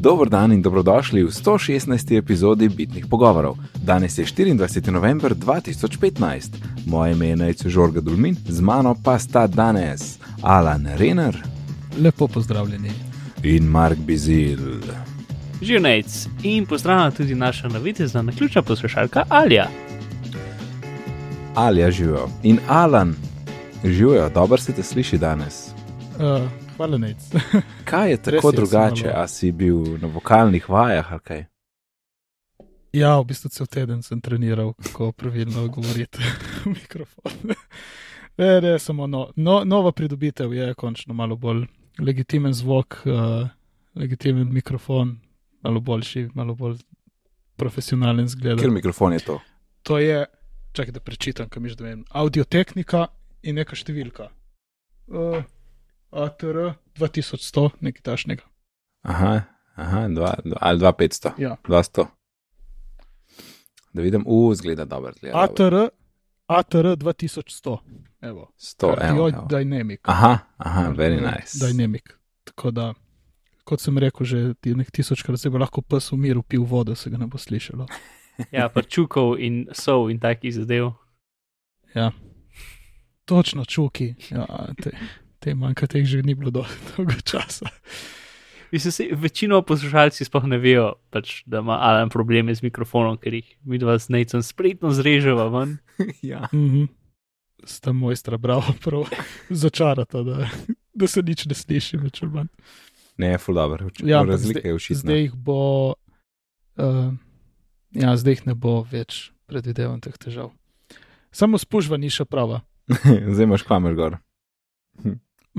Dobro dan in dobrodošli v 116. epizodi Bitnih pogovorov. Danes je 24. november 2015. Moje ime je Najcu Žorga Dulmin, z mano pa sta danes Alan Renner Lepo pozdravljeni. in Mark Bizil. Živnec in pozdravljam tudi naša navitezna naključna poslušalka Alja. Alja živijo in Alan živijo, dobro se te sliši danes. Uh, hvala, Nec. Kaj je tako Res je, drugače, malo- a si bil na vokalnih vajah ali kaj? ja, v bistvu cel teden sem treniral, kako pravilno govoriti v mikrofon. Ne, ne, samo no, no, nova pridobitev je končno malo bolj legitimen zvok, uh, legitimen mikrofon, malo boljši, malo bolj profesionalen zgled. Ker mikrofon je to. To je, čakaj, da prečitam, kam miš da vem, audiotehnika in neka številka. Uh, ATR 2100, nekaj tašnega. Aha, aha dva, dva, ali 2500, Ja. 200. Da vidim, u, zgleda dobro. Zgleda dobro. ATR, ATR 2100. Evo. 100, evo, evo. Dynamic. Aha, aha, very Cardioid nice. Dynamic. Tako da, kot sem rekel, že ti nek tisočkrat se bo lahko pes v miru pil vodo, se ga ne bo slišalo. Ja, pa čukov in sov in takih zadev. Ja. Točno čuki. Ja, te, te manjka teh že ni bilo do- dolgo časa. Mislim, se, večino poslušalci sploh ne vejo, pač, da ima Alan probleme z mikrofonom, ker jih mi dva z Necem spretno zreževa ven. ja. Mhm. Sta mojstra, bravo, prav začarata, da, da se nič ne sliši več ali manj. Ne, ful dobro. Ja, ampak razlika je všitna. Zdaj jih bo, uh, ja, zdaj jih ne bo več, predvidevam teh težav. Samo spužva ni še prava. zdaj imaš kamer gor.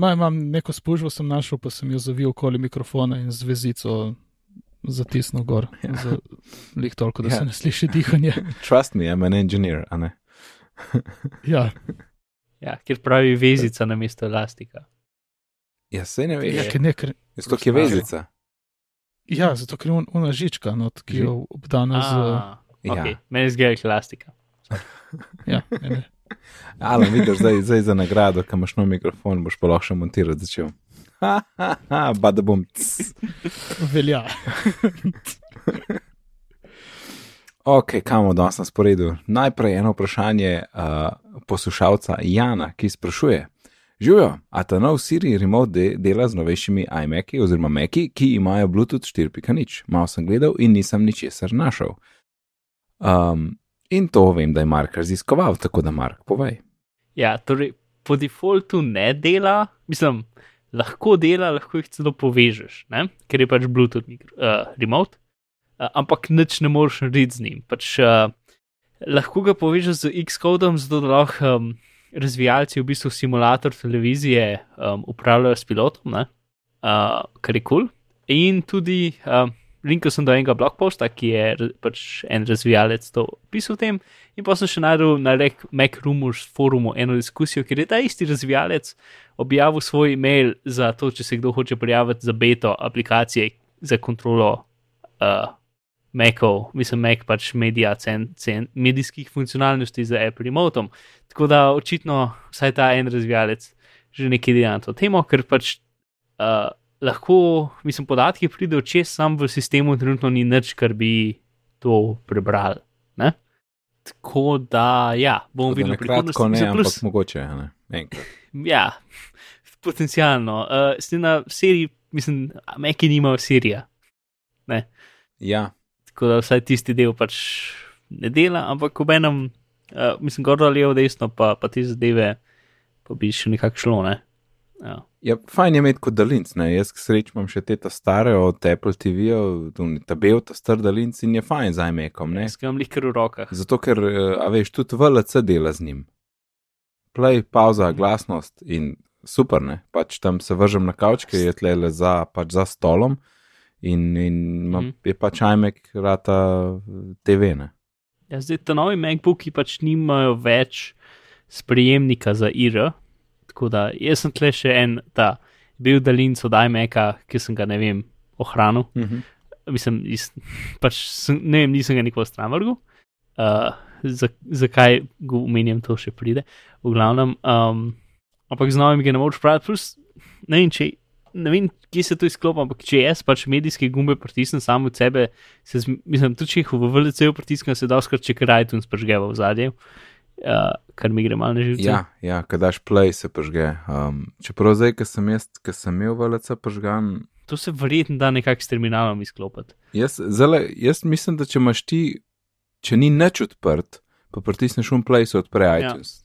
Ma, imam neko spužvo, sem našel, pa sem jo zavil okoli mikrofona in z vezico zatisnil gor. Ja. Za, lih toliko, da Ja. se ne sliši dihanje. Trust me, I'm an engineer, a ne. Ja, Ja, ker pravi vezica na mesto elastika. Ja, se ne ja, veš. ker ne, ker, Je to, ki je vezica. ja zato ker je un- una žička, not, ki je obdana z. Ah, Ja. okay. Meni zgleda elastika. Ja, ne, ne. Ali vidiš zdaj, zdaj za nagrado, ki imaš nov mikrofon, boš pa lahko še montirati začel. Ha, ha, ha, pa da bom. Velja. Ok, kam bomo danes na sporedu? Najprej eno vprašanje uh, poslušalca Jana, ki sprašuje. Živijo, a ta nov Siri remote de dela z novejšimi iMaci oziroma Maci, ki imajo Bluetooth 4.0. Malo sem gledal in nisem ničesar našel. Um, in to vem, da je Mark raziskoval, tako da Mark povej. Ja, torej po defaultu ne dela, mislim, lahko dela, lahko jih celo povežeš, ne? ker je pač Bluetooth mikro, uh, remote, uh, ampak nič ne moreš narediti z njim. Pač, uh, lahko ga povežeš z X-kodom, zato da lahko um, razvijalci v bistvu simulator televizije um, upravljajo s pilotom, ne? uh, kar je kul. Cool. In tudi um, linkal sem do enega blogposta, ki je pač en razvijalec to pisal o tem. In pa sem še najdel na Rek- Mac Rumors forumu eno diskusijo, kjer je ta isti razvijalec objavil svoj e-mail za to, če se kdo hoče prijaviti za beto aplikacije za kontrolo uh, Macov, mislim, Mac pač medija, cen, cen, medijskih funkcionalnosti za Apple Remote. Tako da očitno vsaj ta en razvijalec že nekaj dela na to temo, ker pač uh, lahko, mislim, podatki pridejo čez, sam v sistemu trenutno ni nič, kar bi to prebrali. Ne? Tako da, ja, bomo Tako da videli na kratko ne, Mislim, ampak plus- mogoče. Ne? Enkrat. Ja, potencialno. Uh, s tem na seriji, mislim, Meki nimajo serija. Ja, Tako da vsaj tisti del pač ne dela, ampak ob enem, uh, mislim, gor ali levo, desno, pa, pa te zadeve, pa bi še nekako šlo. Ne? Ja. Ja, fajn je imeti kot daljinc. Ne? Jaz, k sreči, imam še te ta stare od Apple TV-ov, ta bel, ta star daljinc in je fajn za iMacom. ne. Skam jih kar v rokah. Zato, ker, eh, a veš, tudi VLC dela z njim. Play, pauza, glasnost in super, ne. Pač tam se vržem na kavč, ki je tle za, pač za stolom in, in ima, Mhm. je pač iMac rata eh, TV, ne. Ja, zdaj ti novi MacBooki pač nimajo več sprejemnika za IR. Tako da jaz sem tle še en ta bil daljinc od iMaca, ki sem ga ne vem, ohranil. Mhm. Mislim, iz, pač sem, ne vem, nisem ga nikoli stran vrgel. Uh, za, zakaj omenjam, to še pride. V glavnem, um, ampak z novimi ga ne moreš praviti, plus ne vem, če, ne vem, kje se to izklopi, ampak če jaz pač medijske gumbe pritisnem samo od sebe, se, zm- mislim, tudi če jih v VLC-ju pritisnem, se da skrat če kar iTunes prežgeva v zadje, uh, kar mi gre malo na živce. Ja, ja kad daš play, se požge. Um, čeprav zdaj, ki sem, jaz, ki sem imel VLC požgan, To se verjetno da nekako s terminalom izklopiti. jaz, zale, jaz mislim, da če imaš ti, če ni nič odprt, pa pritisneš un play, se odpre iTunes.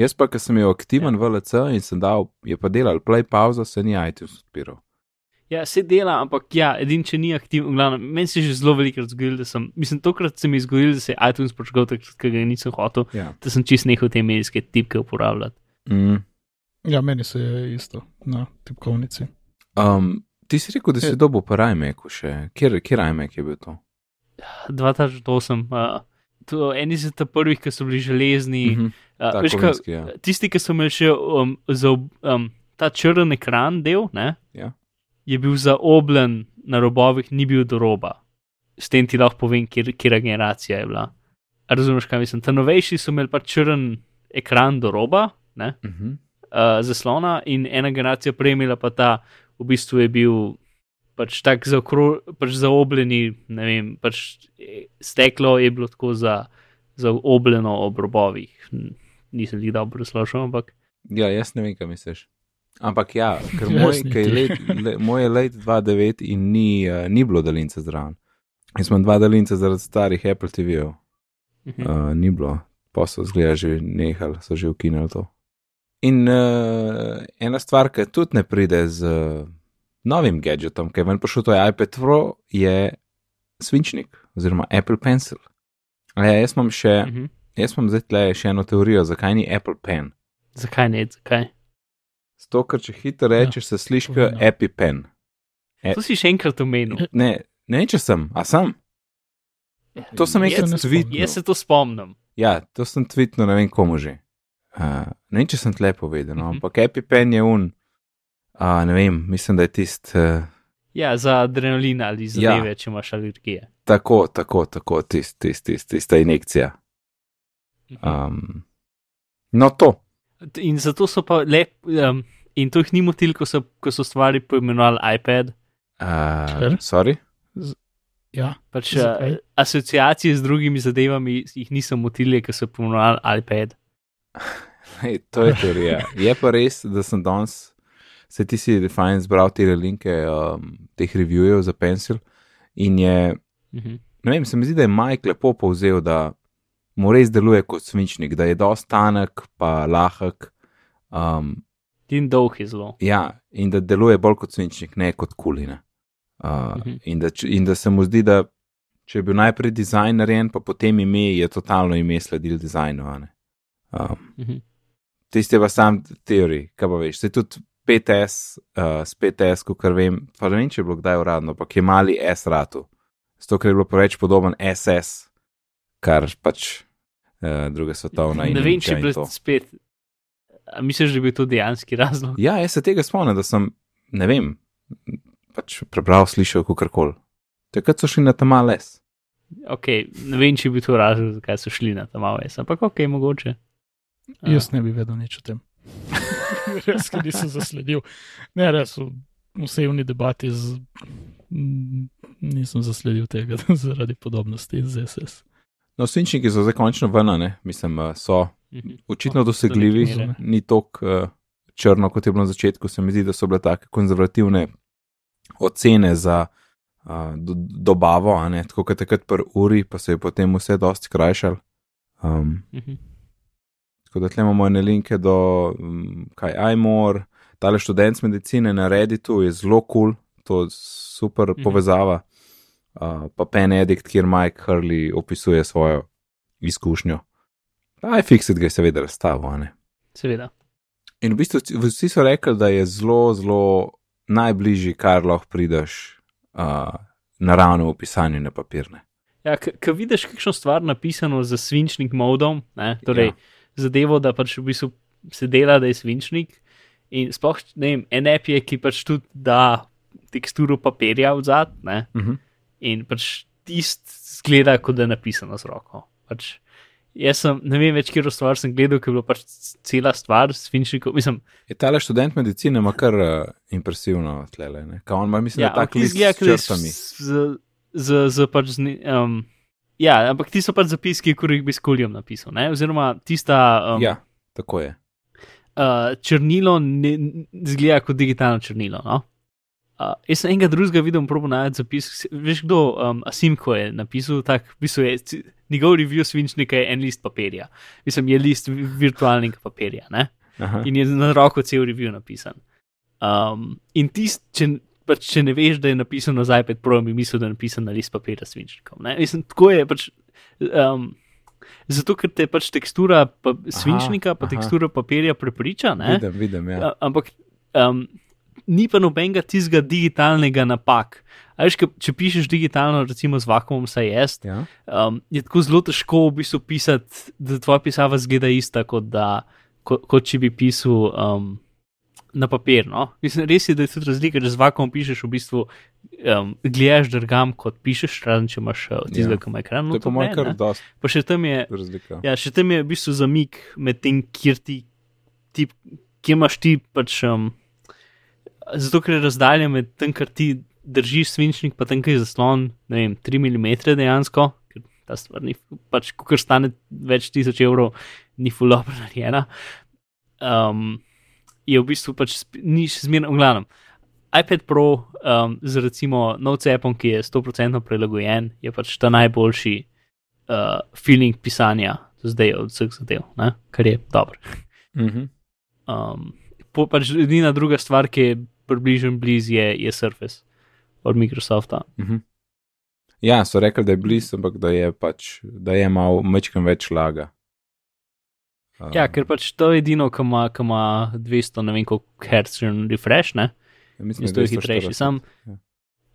Jaz pa, ker sem imel aktiven ja. VLC in sem dal, je pa delal play pauza, se ni iTunes odpiral. Ja, se dela, ampak ja, edin, če ni aktiven, glavno, meni se je že zelo velikokrat zgodilo, da sem, mislim, tokrat se mi je zgodilo, da se je iTunes počgal, takrat, ker ga nisem hotel, Ja. da sem čist nehal te medijske tipke uporabljati. Mm. Ja, meni se je isto na tipkovnici. Um, ti si rekel, da si Je. dobil po iMacu še. Kjer, kjer iMac je bil to? 2008, uh, to eni so ta prvih, ki so bili železni. Mm. -hmm. uh, veš, ka, ja. tisti, ki so imeli še um, za um, ta črn ekran del, ne, Ja. Je bil zaobljen na robovih, ni bil do roba. S tem ti lahko povem, kjer, kjera generacija je bila. A Razumeš, kaj mislim? Ta novejši so imeli pač črn ekran do roba, ne, Mhm. uh, zaslona, in ena generacija prej imela pa ta, v bistvu je bil pač tako zaokro, pač zaobljeni, ne vem, pač eh, steklo je bilo tako za, zaobljeno ob robovih. Nisem jih dobro slišal, ampak Ja, jaz ne vem, kaj misliš. Ampak ja, ker moj, kaj let, le, moj je let 2009 in ni, uh, ni bilo daljnice zraven. Jaz sem dva daljnice zaradi starih Apple TV-jev, mhm. uh, ni bilo, posel zgleda že nehal, so že ukinili to. In uh, ena stvar, ki tudi ne pride z uh, novim gadgetom, ki je ven prišel, to je iPad Pro, je svinčnik oziroma Apple Pencil. A Ja, jaz imam še, Mhm. jaz imam zdaj tle še eno teorijo, zakaj ni Apple Pen. zakaj ne, zakaj? Zato, ker če hitro rečeš, se sliši kot povedal. EpiPen. E- To si še enkrat omenil. Ne, ne če sem, a sem. To sem enkrat tweetnil. Jaz se to spomnim. Ja, to sem tweetnil, ne vem komu že. Uh, ne vem, če sem tle povedal, no, Mhm. ampak EpiPen je un. Uh, ne vem, mislim, da je tist. Uh, Ja, za adrenalin ali za Ja. deve, ja. če imaš alergije. tako, tako, tako, tist, tist, tist, tista injekcija. Um, no, to. In zato so pa le, um, in to jih ni motil, ko so, ko so stvari poimenovali iPad. Uh, Ker? sorry. Ja, Pač uh, asociacije z drugimi zadevami jih niso motili, ko so poimenovali iPad. Hej, to je teorija. Je pa res, da sem danes, se ti si fajn zbral te linke um, teh reviewjev za Pencil in je, Mhm. ne vem, se mi zdi, da je Mike lepo povzel, da mu res deluje kot svinčnik, da je dost tanek, pa lahek. Um, In dolg je zelo. ja, in da deluje bolj kot svinčnik, ne kot kuline. Uh, Mhm. in, da, in da se mu zdi, da če je bil najprej dizajn narejen, pa potem ime, je totalno ime sledil dizajnu. Um, Mhm. tisti je pa sam teorij, kaj pa veš. Se tudi 5S, uh, s 5S, kot vem, pa ne vem, če je bilo kdaj uradno, pa je mali S ratu. Zato, ker je bilo preveč podoben SS, kar pač uh, druga svetovna in Ne vem, če to. spet. A misliš, da je bil to dejanski razlog? Ja, jaz se tega spomnim, da sem, ne vem, pač prebral, slišal, kakorkoli. Takrat so šli na ta mal S. Okay, ne vem, če bil to razlog, zakaj so šli na ta malo ves, ampak ok, mogoče. A, jaz ne bi vedel nič o tem. res, ki nisem zasledil. Ne, res, v vsejni debati z, nisem zasledil tega zaradi podobnosti z SS. No, svinčniki so zdaj končno ven, mislim, uh, so mhm. očitno do dosegljivi, ni tako uh, črno, kot je bilo na začetku. Se mi zdi, da so bile take konzervativne ocene za uh, do, dobavo, a ne tako kot takrat pri uri, pa se je potem vse dosti skrajšal. Um, Mhm. tako da tle imamo ene linke do, um, kaj iMore, tale študent medicine na Redditu je zelo kul, cool, to je super Mhm. povezava. Uh, pa Pen Edict, kjer Mike Hurley opisuje svojo izkušnjo. iFixit ga je seveda razstavil, a ne. Seveda. In v bistvu vsi so rekli, da je zelo, zelo najbližji, kar lahko prideš uh, naravnemu pisanju na papirne. Ja, ko vidiš kakšno stvar napisano z svinčnik modom, ne, torej Ja. zadevo, da pač v bistvu se dela, da je svinčnik. In sploh, ne vem, en app je, ki pač tudi da teksturo papirja v zad, ne, Uh -huh. In pač tist zgleda, kot da je napisano z roko. Pač, Jaz sem, ne vem več, kje stvar sem gledal, ker je bila pač cela stvar s finčnikom. Mislim, Je tale študent medicine, ima kar uh, impresivno tlele. Ne? Kao on ima, mislim, ja, da tako ti list zgleda, s ker je črtami. z, z, z, z pač z, um, ja, ampak ti so pač zapiski, ki jih bi s koljem napisal, ne? oziroma tista um, Ja, tako je. uh, črnilo ne ne zgleda kot digitalno črnilo. No? Uh, jaz sem enega drugega videl, probo najti zapis. Veš kdo, um, Asimko je napisal, tak, v bistvu je, njegov review svinčnika je en list papirja. Mislim, je list vi- virtualnega papirja. Aha. in je na roko cel review napisan. Um, in tist, če, pač, če ne veš, da je napisano za iPad Pro, bi mislil, da je napisan na list papirja s svinčnikom. ne. Mislim, tako je pač. Um, zato, ker te pač tekstura pa, svinčnika, pa aha. tekstura papirja prepriča, ne? Vidim, vidim, ja. A- ampak um, ni pa nobenega tistega digitalnega napak. Veš, če pišeš digitalno, recimo z vakumom, saj jaz, ja. um, je tako zelo težko v bistvu pisati, da tvoja pisava zgleda ista, kot, da, kot, kot če bi pisal um, na papir. No? Mislim, res je, da je tudi razlika, če z vakom pišeš, v bistvu um, gledaš drgam, kot pišeš, razen če imaš uh, tistega, Ja. ki ima ekran. To je po mojem kar dosti Pa še tam je, razlika. ja, še tam je v bistvu zamik med tem, kjer ti, ti kjer imaš ti pač. Um, zato, ker je razdalja med tem, kar ti držiš svinčnik, pa tam, kjer je zaslon, ne vem, 3 mm dejansko, ker ta stvar ni, pač, ko stane več tisoč evrov, ni full dobro narejena. Um, je v bistvu pač ni še zmerno, v glavnem. iPad Pro um, z recimo NoteAppom, ki je 100% prilagojen, je pač ta najboljši uh, feeling pisanja do zdaj od vseh zadev, ne? kar je dobro. Mhm. Um, po, pač edina druga stvar, ki je približno blizu, je, je Surface od Microsofta. Mhm. Ja, so rekli, da je blizu, ampak da je pač, da je malo mečkam več laga. Um, Ja, ker pač to je edino, ki ima, ki ima 200, ne vem koliko hertz refresh, ne? ja, mislim, in da to je hitrejši. 240. Sam, ja.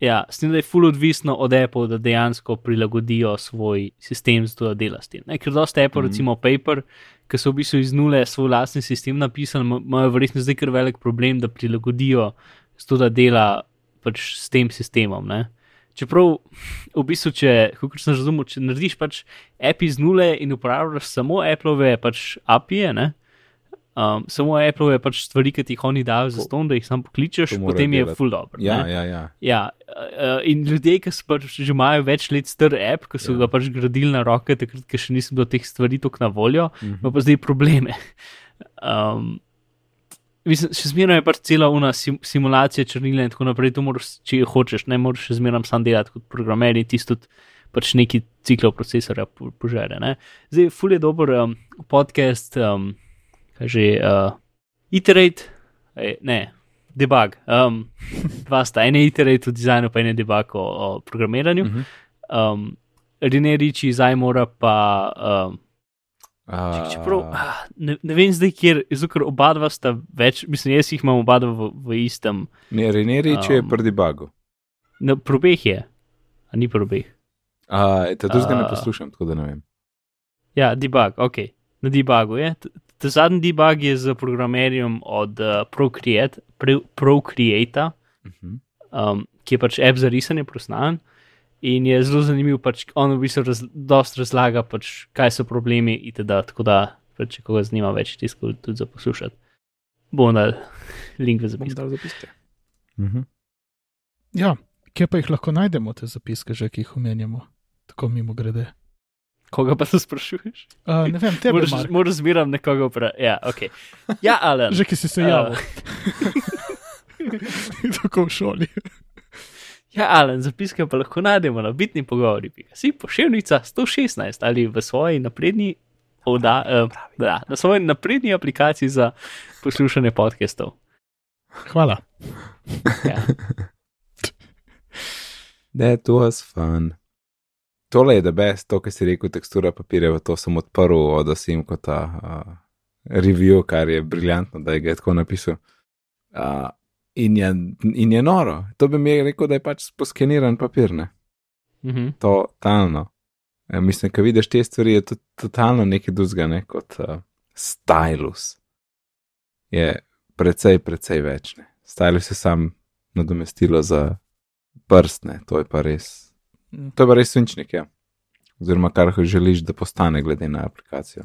Ja, s tem, da je full odvisno od Apple, da dejansko prilagodijo svoj sistem za to, da dela s tem. Ne? Ker dosta Apple, mm. recimo Paper, ki so v bistvu iz nule svoj lastni sistem napisali, ima- imajo verjetno zdaj kar velik problem, da prilagodijo s to, da dela pač s tem sistemom. Ne? Čeprav, v bistvu, če, kot sem razumel, če narediš pač app iz nule in uporabljaš samo Appleove pač API-je, ne, um, samo Appleove pač stvari, ki ti jih oni dajo za ston, da jih sam pokličeš, potem je delati. full dobro. Ja, ne. ja, ja. Ja, uh, in ljudje, ki so pač že imajo več let star app, ki so Ja. ga pač gradili na roke, takrat, ker še nisem bilo teh stvari tako na voljo, ima pa zdaj probleme. Um, mislim, še zmeraj je pač cela una sim, simulacija črnila in tako naprej. To moraš, če hočeš, ne moreš še zmeraj sam delati kot programer in tisto pač neki ciklov procesorja po- požere. Ne? Zdaj, ful je dober um, podcast, um, kaj že, uh, Iterate, eh, ne, debug. Um, dva sta, en je Iterate o dizajnu, pa en je debug o, o programiranju. Mhm. Um, Rene Riči, Zajmora pa. Um, A, Čeprav, ah, ne, ne vem zdaj, kjer, zato ker oba dva sta več, mislim, jaz jih imam oba dva v, v istem. Ne, Renerič je Um, pri debugu. Na probeh je, a ni probeh. A, ta drugega ne a- poslušam, tako da ne vem. Ja, debug, ok, na debugu je. Zadnji debug je z programerjem od uh, Procreate, Pro- Procreate, Mhm. um, ki je pač app za risanje prosnan. In je zelo zanimiv, pač on v bistvu raz, dost razlaga, pač, kaj so problemi itd. Tako da, pač, če koga zanima več, tisto tudi za poslušati. Bom dal link v Bom zapisku. dal zapiske. Mhm. Ja, kje pa jih lahko najdemo, te zapiske, že ki jih omenjamo, tako mimo grede. Koga pa se sprašuješ? Uh, ne vem, tebe, Moraš, moraš zmeram nekoga vprašati. Ja, okay. ja, Alan. že ki si se Uh, javil, tako v šoli. Ja, Alan, zapiske pa lahko najdemo na bitni pogovori. Si pošiljnica 116 ali v svoji napredni. Oda, uh, da, na svoji napredni aplikaciji za poslušanje podcastov. Hvala. Ja. That was fun. Tole je debes, to, kar si rekel, tekstura papirja, to sem odprl od Asim kot ta uh, review, kar je briljantno, da je ga je tako napisal. Uh, in, je, in je noro. To bi mi rekel, da je pač poskeniran papir, ne? Mhm. Totalno. E, mislim, ko vidiš te stvari, je to totalno nekaj drugega, ne kot uh, stylus. Je precej, precej več. Ne? Stylus je sam nadomestilo za prstne, to je pa res. Mm. To je pa res svinčnik, ja. oziroma kar želiš, da postane, glede na aplikacijo.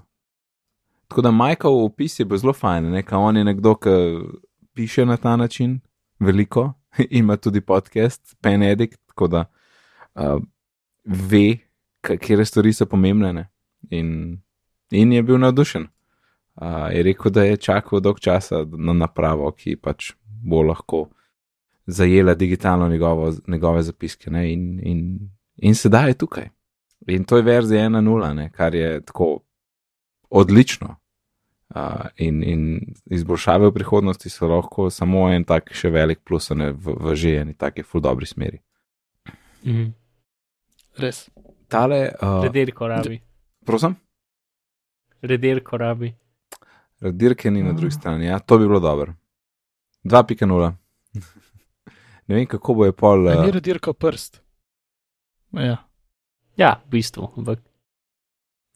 Tako da Michael opis je zelo fajn, nekaj on je nekdo, ki piše na ta način, veliko, ima tudi podcast, Penedik, tako da uh, ve, katere stvari so pomembne. In, in je bil navdušen. Uh, je rekel, da je čakal dolg časa na napravo, ki pač bo lahko zajela digitalno njegovo, njegove zapiske. In, in, in sedaj je tukaj. In to je verzija 1.0, kar je tako odlično. Uh, in, in izboljšave v prihodnosti so lahko samo en tak še velik plus ne, v, v že eni taki ful dobri smeri. Mhm. Res. Tale, uh, Redirko rabi. prosim, Redirko rabi. dirke ni na drugi strani, ja, to bi bilo dobro. 2.0. ne vem, kako bo je pol. Uh, ni Uh, radirka prst. Ja, Ja, v bistvu. Ampak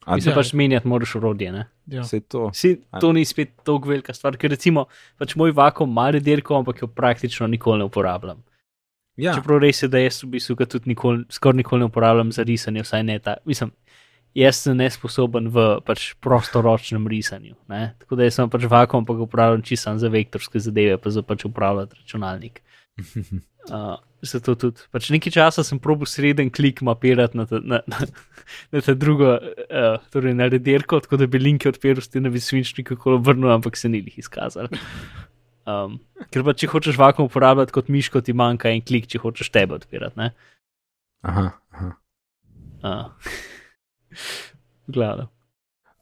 a, se Ja. pač menjati moraš urodje. Ne? ja. se to. Si, to ni spet tako velika stvar, ker recimo pač moj vakum ima redirko, ampak jo praktično nikoli ne uporabljam. Ja, Čeprav res je, da jaz v bistvu ga tudi nikoli, skoraj nikoli ne uporabljam za risanje, vsaj ne ta. Mislim, jaz sem nesposoben v pač prostoročnem risanju. Ne? Tako da jaz sem pač vakum, ampak ga uporabljam čisto za vektorske zadeve, pa za pač upravljati računalnik. Uh, zato tudi pač nekaj časa sem probil sreden klik mapirati na ta, na, na, na ta drugo, uh, torej na redirko, tako da bi linke odpiral s tem na visvinčnik, kako obrnil, ampak se ni jih izkazal. Um, ker pa če hočeš vakum uporabljati kot miško, ti manjka en klik, če hočeš tebe odpirati. Ne? aha, aha. Uh. Glavno.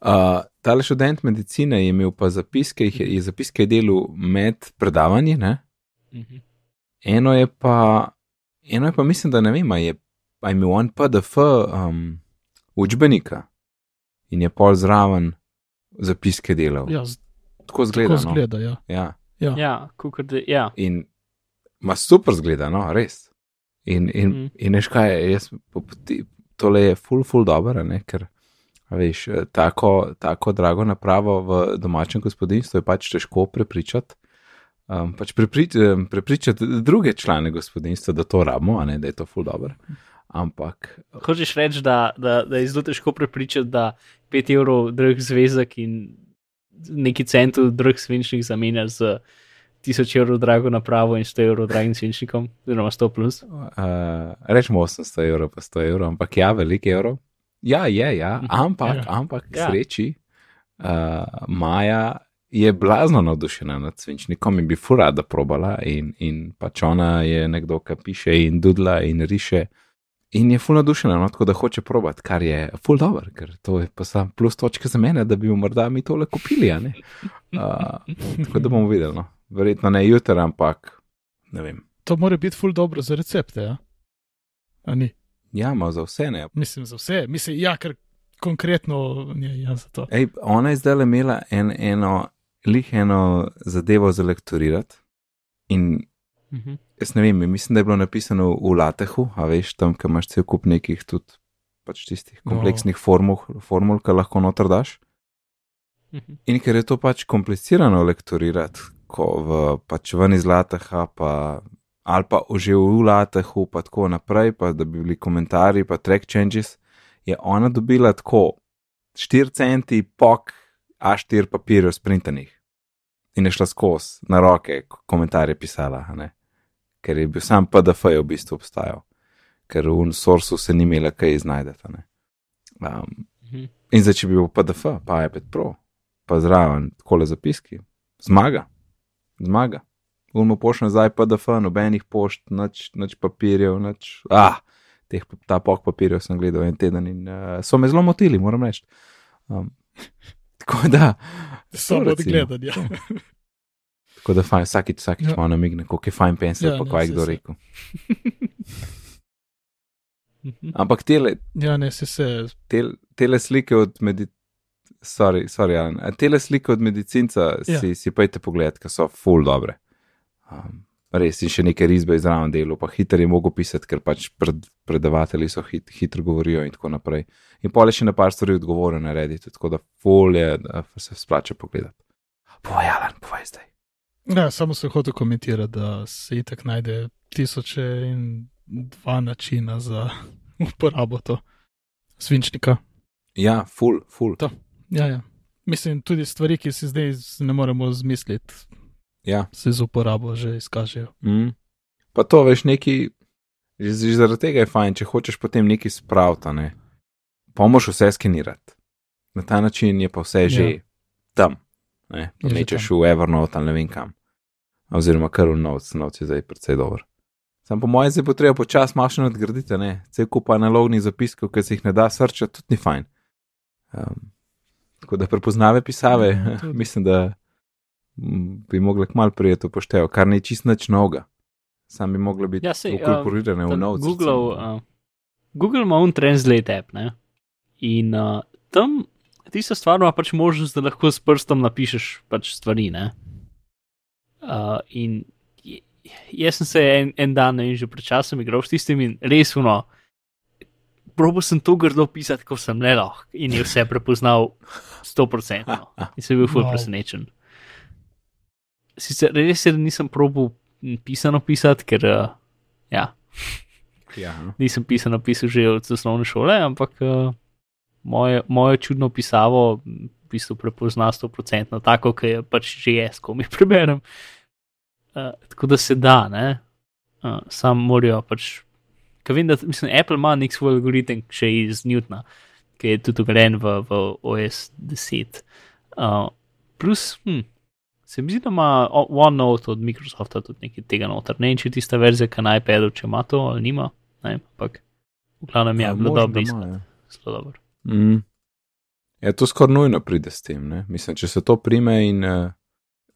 Uh, tale študent medicine je imel pa zapiske, je, je zapiske delal med predavanji, ne? Mhm. Eno je pa, eno je pa mislim, da ne vem, a je, a imel on PDF um, učbenika in je pol zraven zapiske delal. ja z- Tako zgleda. tako No? zgleda. Ja. Ja. Ja. Ja, kukor da, ja. In ima super zgleda, no, res. In, in, mm. in veš kaj, jaz, po poti- tole je full, full dobro, ne, ker. a Veš, tako, tako drago napravo v domačem gospodinstvu je pač težko prepričati. Um, pač preprič, em, prepričati druge člane gospodinstva, da to rabimo, a ne da je to full dobro. Ampak Hočeš reči, da, da, da je zelo težko prepričati, da 5 evrov drug zvezek in neki centov drug svinčnik zamenjaš z 1000 evrov drago napravo in 100 evrov dragim svinčnikom, oziroma 100 plus. uh, rečemo 800 evrov, pa 100 evrov, ampak ja, veliko evrov. Ja, je, ja, Mhm. ampak, Ja. ampak k Ja. sreči, uh, Maja je blazno navdušena nad svinčnikom in bi fura da probala. In, in pač ona je nekdo, ki piše in dudla in riše. In je ful navdušena, no, tako da hoče probati, kar je ful dobro, ker to je pa sam plus točka za mene, da bi jo morda mi tole kupili. Uh, tako da bomo videli. No. Verjetno ne jutri, ampak ne vem. To mora biti ful dobro za recepte. Ja? A ni? Ja, ima za vse ne. Mislim, za vse. Mislim, ja, ker konkretno je ja, za to. Ej, ona je zdaj imela en, eno, lih eno zadevo za lektorirati. In Mhm. jaz ne vem, mislim, da je bilo napisano v latehu, a veš, tam, ki imaš cel kup nekih tudi pač tistih No. kompleksnih formul, formul ki lahko noter daš. Mhm. In ker je to pač komplicirano lektorirati, ko v, pač ven iz lateha, pa, ali pa že v latehu, pa tako naprej, pa da bi bili komentarji, pa track changes, je ona dobila tako 4 centi pok A4 papirjev sprintanih. In je šla skozi na roke, ko- komentarje pisala, ker je bil sam PDF je v bistvu obstajal, ker v Sourcu se ni imela kaj iznajdeti. a ne. Um, Mhm. in zdaj, če bi bil PDF, pa iPad Pro, pa zraven takole zapiski, zmaga, zmaga. Ulmo pošljem zdaj PDF, nobenih pošt, nič, nič papirjev, nič. Ah, teh, ta pok papirjev sem gledal en teden in uh, so me zelo motili, moram reči. Um, tako da. Samo to od recimo. gledanja. Tako da fajn, vsakič, vsakič Ja. malo namigne, koliko je fajn pensel, Ja, pa kaj je kdo se. rekel. Mhm. Ampak tele, Ja, ne, se se. tel, tele slike od medicinca, sorry, sorry, Alan, tele slike od medicinca Ja. si, si pojte pogled, ker so full dobre. Um, res in še neke risbe izraven delo, pa hitro je mogo pisati, ker pač pred, predavatelji so hit, hitro govorijo in tako naprej. In pole še na par stvari odgovoril na Reddit, tako da full je, da se splača pogledati. Povej, Alan, povej zdaj. Ja, samo sem hotel komentirati, da se itak najde tisoče in dva načina za uporabo to. svinčnika. Ja, full, full. To. Ja, ja. Mislim, tudi stvari, ki si zdaj ne moremo zmisliti, Ja. se z uporabo že izkažejo. Mm. Pa to veš neki, že, že zaradi tega je fajn, če hočeš potem nekaj spraviti, ne. Pa moraš vse skenirati. Na ta način je pa vse Ja. že tam. Ne, nečeš v Evernote ali ne vem kam. Oziroma kar v Notes, Notes je zdaj precej dober. Sam po mojem zdaj bo treba počasi še nadgraditi, ne, cel kup analognih zapiskov, ki se jih ne da srčati, tudi ni fajn. Um, tako da prepoznave pisave, Ja, tudi. mislim, da bi mogli kmalo prijeti upoštevo, kar ni čist nič novega. Sam bi mogla biti Ja, sej, ukorporirane v Ta Notes. Google, uh, Google ima un translate app, ne? In uh, tam tista stvar ima pač možnost, da lahko s prstom napišeš pač stvari, ne? Uh, in jaz sem se en, en dan, ne vem, že pred časom igral s tistim in res uno. Probo sem to grdo pisati, kot sem le lahko, in je vse prepoznal 100%. In sem bil ful Wow. presenečen. Sicer res je, da nisem probil pisano pisati, ker uh, ja, Ja, no. nisem pisano pisal že od osnovne šole, ampak uh, moje, moje čudno pisavo v bistvu prepozna 100% tako, ki je pač že jaz, ko mi preberem. Uh, tako da se da, ne. Uh, sam morajo pač. Ker vem, da mislim, Apple ima nek svoj algoritem še iz Newtona, ki je tudi ugrajen v, v OS 10. Uh, plus, hm, se mi zdi, da ima OneNote od Microsofta tudi nekaj tega noter. Ne vem, če je tista verzija, ki na iPadu, če ima to ali nima, ne, vem, ampak v glavnem je A, bilo dobro iskati. ja. Zelo dobro. Mm. Ja, to skoraj nujno pride s tem. Ne? Mislim, če se to prime in uh,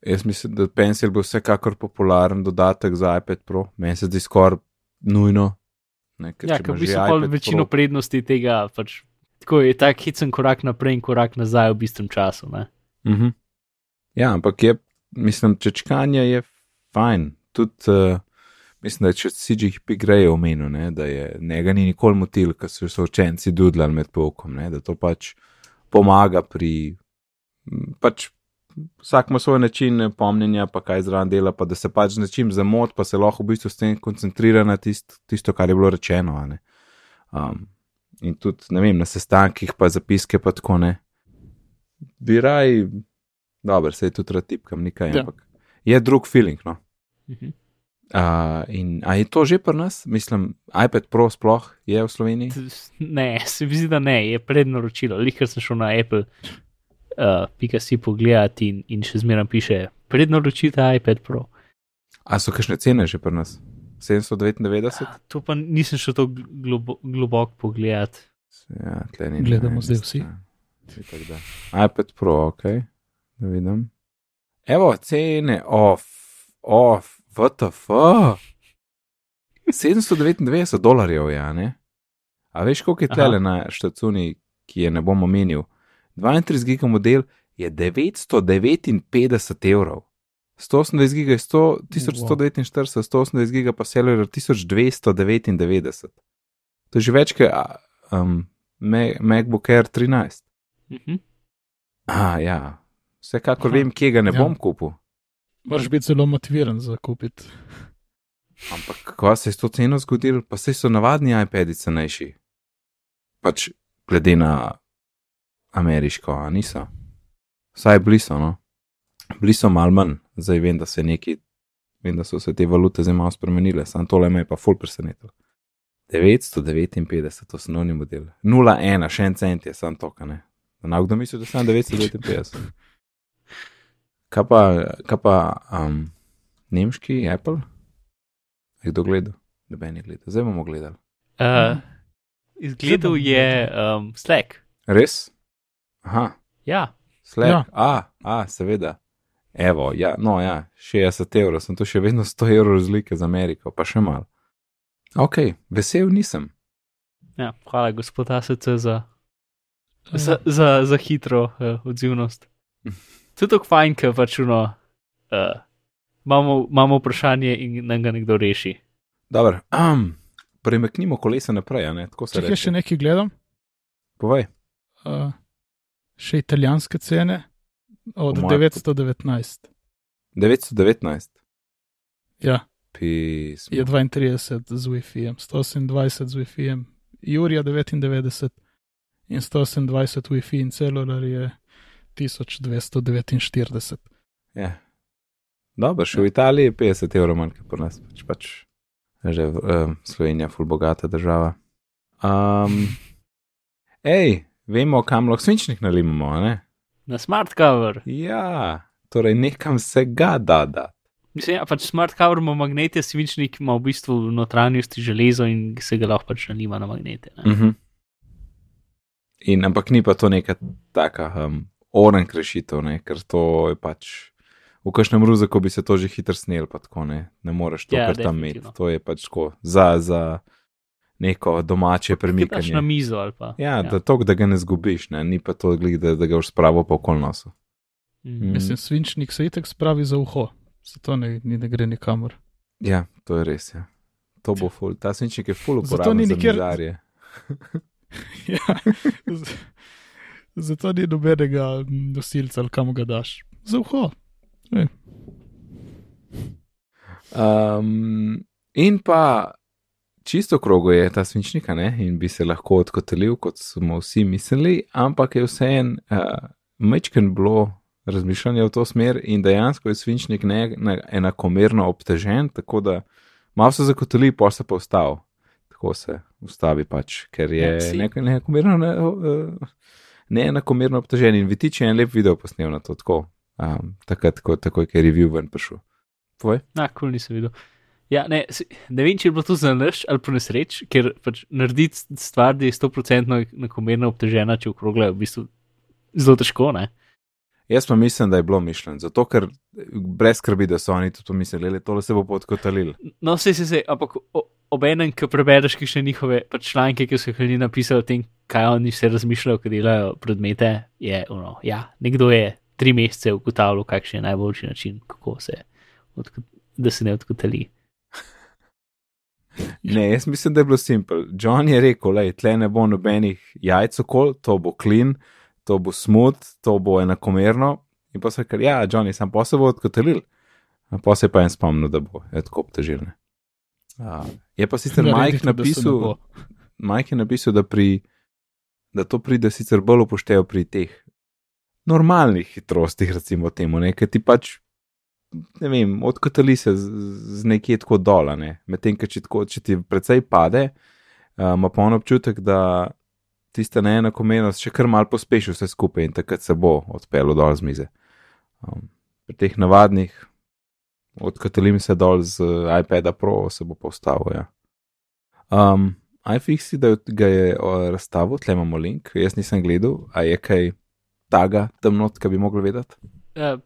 jaz mislim, da Pencil bo vsekakor popularen dodatek za iPad Pro, meni se zdi skoraj nujno. Ne, ker Ja, ker v bistvu pol iPad večino Pro- prednosti tega pač. Tako je tak hicen korak naprej in korak nazaj v bistvu času. Ne? Mhm. Ja, ampak je, mislim, čečkanje je fajn. Tudi, uh, mislim, da je če CGP Grey omenil, ne, da je njega ni nikoli motil, ker so se učenci dudlali med poukom, ne, da to pač pomaga pri. Pač vsak ima svoj način pomnjenja, pa kaj zraven dela, pa da se pač z nečim zamot, pa se lahko v bistvu s tem koncentrira na tist, tisto, kar je bilo rečeno. Um, in tudi, ne vem, na sestankih, pa zapiske, pa tako ne. Bi raj, dobro, se je tudi rad tipkam, nekaj, Ja. ampak je drug feeling. No. Mhm. Uh, in a je to že pri nas? Mislim, iPad Pro sploh je v Sloveniji? Ne, se mi zdi, da ne, je prednaročilo. Lihkar sem šel na Apple, uh, pika si pogledati in, in še zmeraj piše prednaročite iPad Pro. A so kakšne cene že pri nas? 799? To pa nisem šel tako globo, globoko pogledati. Ja, Gledamo ne, zdaj vsi. da. iPad Pro, ok, da vidim. Evo, cene, off, off, VTF. 799 dolarjev, ja, ne? A veš, koliko je Aha. tele na štacuni, ki je ne bom omenil? 32 giga model je 959 evrov. 128 giga je 100, 1149, 128 giga pa cellular 1299. To je že več kot um, Ma- MacBook Air 13. Mhm. Ah, ja, vsekakor vem, kje ga ne Ja. bom kupil. Moraš biti zelo motiviran za kupiti. Ampak kako se je s to ceno zgodilo, pa se so navadni iPadi cenejši. Pač glede na ameriško, a niso. Vsaj bliso, no. Bliso mal manj, zdaj vem, da se neki, vem, da so se te valute zdaj malo spremenile, sam tole me je pa full presenetil. 959, osnovni model. 0,1, še en cent je sam to, ne. Na kdo misli, da sem 959? Kaj pa, kaj pa um, nemški Apple? Je kdo gledal? Noben je gledal, zdaj bomo gledali. Uh, izgledal je um, Slack. Res? Aha, Ja, Slack. Ja. A, a, seveda. Evo, ja, no, ja, 60 evrov, sem to še vedno 100 evrov razlike z Ameriko, pa še mal. Ok, vesel nisem. ja, hvala, gospod ASC, za, za, za, za hitro uh, odzivnost. To je tako fajn, ker pač uno, uh, imamo, imamo vprašanje in nam ga nekdo reši. Dobro, um, premaknimo kolesa naprej, a ne, tako se Če reče. še nekaj gledam, Povej. uh, še italijanske cene od Po moje- 919. 919, Ja, pismo. je 32 z Wi-Fi, 128 z Wi-Fi, Jurija 99, in 128 Wi-Fi in celular je 1249. Ja. Dobro, še v Italiji je 50 evrov manj, kot pri nas, pač, pač že um, Slovenija, ful bogata država. Um, ej, vemo, kam lahko svinčnik nalimamo, a ne? Na smart cover. Ja, torej nekam se ga da da. Mislim, ja, pač smart cover ima magnete, svinčnik ima v bistvu v notranjosti železo in se ga lahko pač nalima na magnete. Uh -huh. In ampak ni pa to neka taka um, orank rešitev, ne? ker to je pač. V kažem ruzaku bi se to že hitro snel, pa tako ne, ne moreš to Ja, kar tam imeti. To je pač tako za, za neko domače Daš na premikanje. mizo ali pa. Ja, da to, da ga ne zgubiš, ne? ni pa to, da, da ga už spravo po okol nosu. Mm. Mislim, svinčnik se itek spravi za uho, zato ne, ni- ne gre nikamor. Ja, to je res. Ja. To bo ful, ta svinčnik je ful uporaben ni za nikjer- mizarje. ja, zato ni nobenega nosilca, ali kam ga daš. Za uho. Um, in pa čisto krogo je ta svinčnik, a ne? in bi se lahko odkotelil, kot smo vsi mislili, ampak je vseeno uh, mečken bilo razmišljanje v to smer in dejansko je svinčnik ne, ne, enakomerno obtežen, tako da malo se zakoteli, pa se pa ustavi. Tako se ustavi pač, ker je Ja, si- ne, neenakomerno ne, uh, neenakomerno obtežen in Vitič je en lep video posnel na to tako. Um, takrat, ko, takoj, ker je review ven prišel. Tvoj? Na, kul nisem videl. Ja, ne, ne vem, če je bilo to za naš ali pa nesreč, ker pač narediti stvar, da je 100% enakomerno obtežena, če okrogla, je v bistvu zelo težko. Ne? Jaz pa mislim, da je bilo mišljeno, zato ker brez skrbi, da so oni tudi to mislili, le tole se bo podkotalil. No, vse se je, ampak o- ob enem, ki prebereš še njihove pač članke, ki so jih ljudje napisali o tem, kaj oni vse razmišljajo, ko delajo predmete, je ono, ja, nekdo je tri mesece ugotavljal, kakšen je najboljši način, kako se, da se ne odkotali. Ne, jaz mislim, da je bilo simpel. John je rekel, da tle ne bo nobenih jajc okol, to bo klin, to bo smut, to bo enakomerno. In pa se kar, ja, John je sam posebej odkotalil. Pa se je pa en spomnil, da bo je tako obtežilne. Uh, je pa sicer Mike se ne napisal, bo. Mike je napisal, da, pri, da to pride sicer bolj upoštevo pri teh normalnih hitrostih, recimo temu, ne, ker ti pač, ne vem, odkotali se z, z nekje tako dol, ne, medtem, ker če, tako, če ti precej pade, ima pa on občutek, da tista neenakomernost še kar mal pospeši vse skupaj in takrat se bo odpeljal dol z mize. Um, pri teh navadnih, odkotalim se dol z uh, iPada Pro, se bo postavil. Ja. Um, iFixi, da ga je razstavil, tle imamo link, jaz nisem gledal, a je kaj taga tam not, ki bi mogli vedeti. Uh,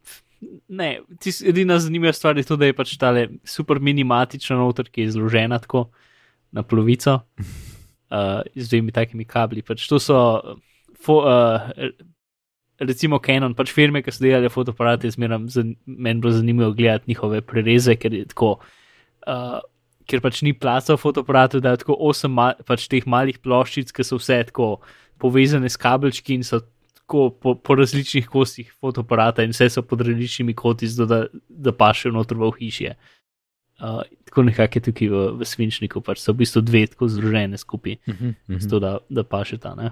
ne, tis- edina zanimiva stvar je to, da je pač tale super minimatična noter, ki je zložena tako na polovico uh, z dvemi takimi kabli. Pač to so, uh, fo, uh, recimo Canon, pač firme, ki so delale fotoaparate, zmeraj meni bilo zanimivo gledati njihove prereze, ker je tako. Uh, Ker pač ni placa v fotoaparatu, da je tako osem ma, pač teh malih ploščic, ki so vse tako povezane s kabelčki in so tako po, po različnih kosih fotoaparata in vse so pod različnimi koti, zato da, da pašejo noter v hišje. Uh, tako nekako je tukaj v, v svinčniku, pač so v bistvu dve tako združene skupaj, Uh -huh, uh zato da, da pašeta. ne.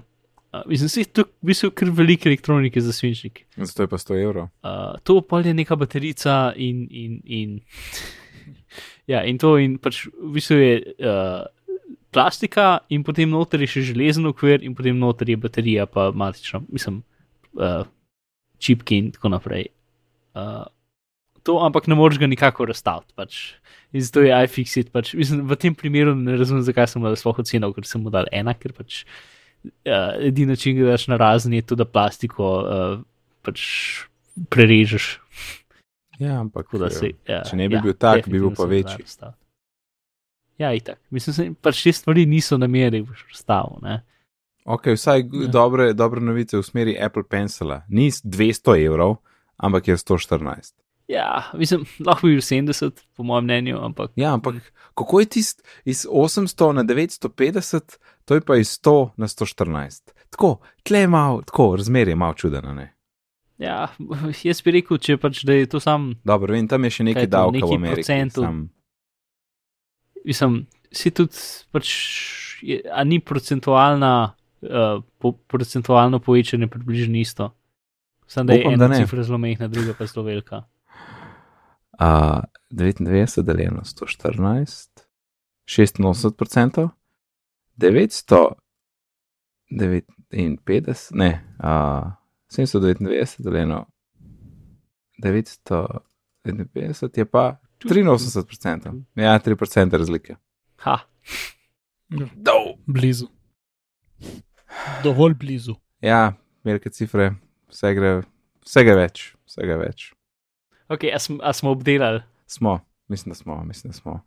Uh, mislim, da je tu v bistvu kar veliko elektronike za svinčnik. Zato je pa 100 evrov. Uh, to pa je neka baterica in. in, in ja, in to in pač v bistvu je uh, plastika, in potem noter je še železen okvir, in potem noter je baterija, pa matična, mislim, uh, čipki in tako naprej. Uh, to, ampak ne moreš ga nikakor razstaviti. Pač. In zato je iFixit. Pač, mislim, v tem primeru ne razumem, zakaj sem ga sploh ocenil, ker sem mu dal ena, ker pač uh, edini način, da daš na razen, je to, da plastiko uh, pač prerežeš. Ja, ampak Tako da se, ja, če ne bi ja, bil tak, bi bil pa da večji. Ja, itak. Mislim, da pač te stvari niso nameri razstavljene. Ok, vsaj Ja. ja. dobre, dobre novice v smeri Apple Pencila. Ni s 200 evrov, ampak je 114. Ja, mislim, lahko bi bil 70, po mojem mnenju, ampak Ja, ampak kako je tist iz 800 na 950, to je pa iz 100 na 114. Tako, tle je malo, tako, razmerje je malo čudeno, ne? ja, jaz bi rekel, če pač da je to sam, Dobro, vem, tam je še Kaj nekaj davka v Ameriki. procentov? Sam, mislim, si tudi pač, je, a ni procentualna uh, po, procentualno povečanje približno isto. Samo da je Upam, da ena ne. cifra zelo mehna, druga pa zelo velika. Uh, 99 deljeno 114, 86%, 959, ne, uh, 799 deljeno 959 je pa 83%. Ja, 3% razlike. Ha, Dol. Blizu. Dovolj blizu. Ja, velike cifre, vse gre, vsega več, vsega več. Ok, a, sm, a smo obdelali. Smo, mislim, da smo, mislim, da smo.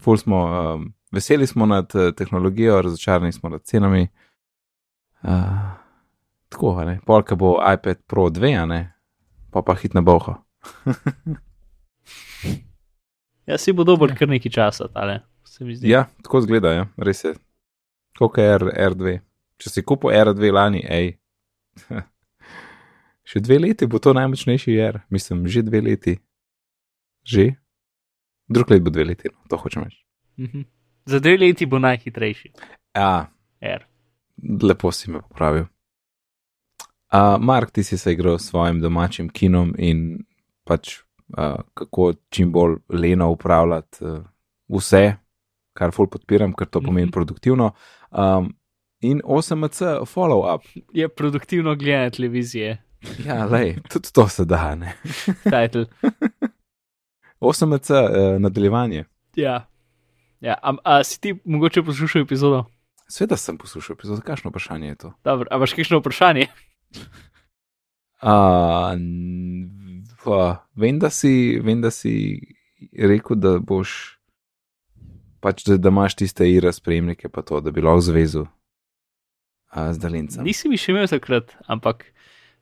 Ful smo, um, veseli smo nad uh, tehnologijo, razočarani smo nad cenami. Uh, tako, a ne, polka bo iPad Pro 2, a ne, pa pa hitna boha. Ja, si bo dober Ja. kar nekaj časa, tale, se mi zdi. Ja, tako zgleda, ja, res je. Koliko je R, R2? Če si kupil R2 lani, hej. Še dve leti bo to najmočnejši R, mislim, že dve leti. Že? Drug let bo dve leti, no, to hočem reči. Mhm. Za dve leti bo najhitrejši. Ja, R. lepo si me popravil. Uh, Mark, ti si se igral s svojim domačim kinom in pač uh, kako čim bolj leno upravljati uh, vse, kar ful podpiram, ker to pomeni Mhm. produktivno. Um, in 8MC follow-up. Je produktivno gledanje televizije, Ja, lej, tudi to se da, title. 8MC uh, nadaljevanje. Ja. Ja, a, a si ti mogoče poslušal epizodo? Sveda sem poslušal epizodo, kakšno vprašanje je to? Dobro, a imaš kakšno vprašanje? N- pa, vem, da si, vem, da si rekel, da boš pač, da, da imaš tiste ira spremnike, pa to, da bi lahko zvezu uh, z daljincem. Nisi mi še imel takrat, ampak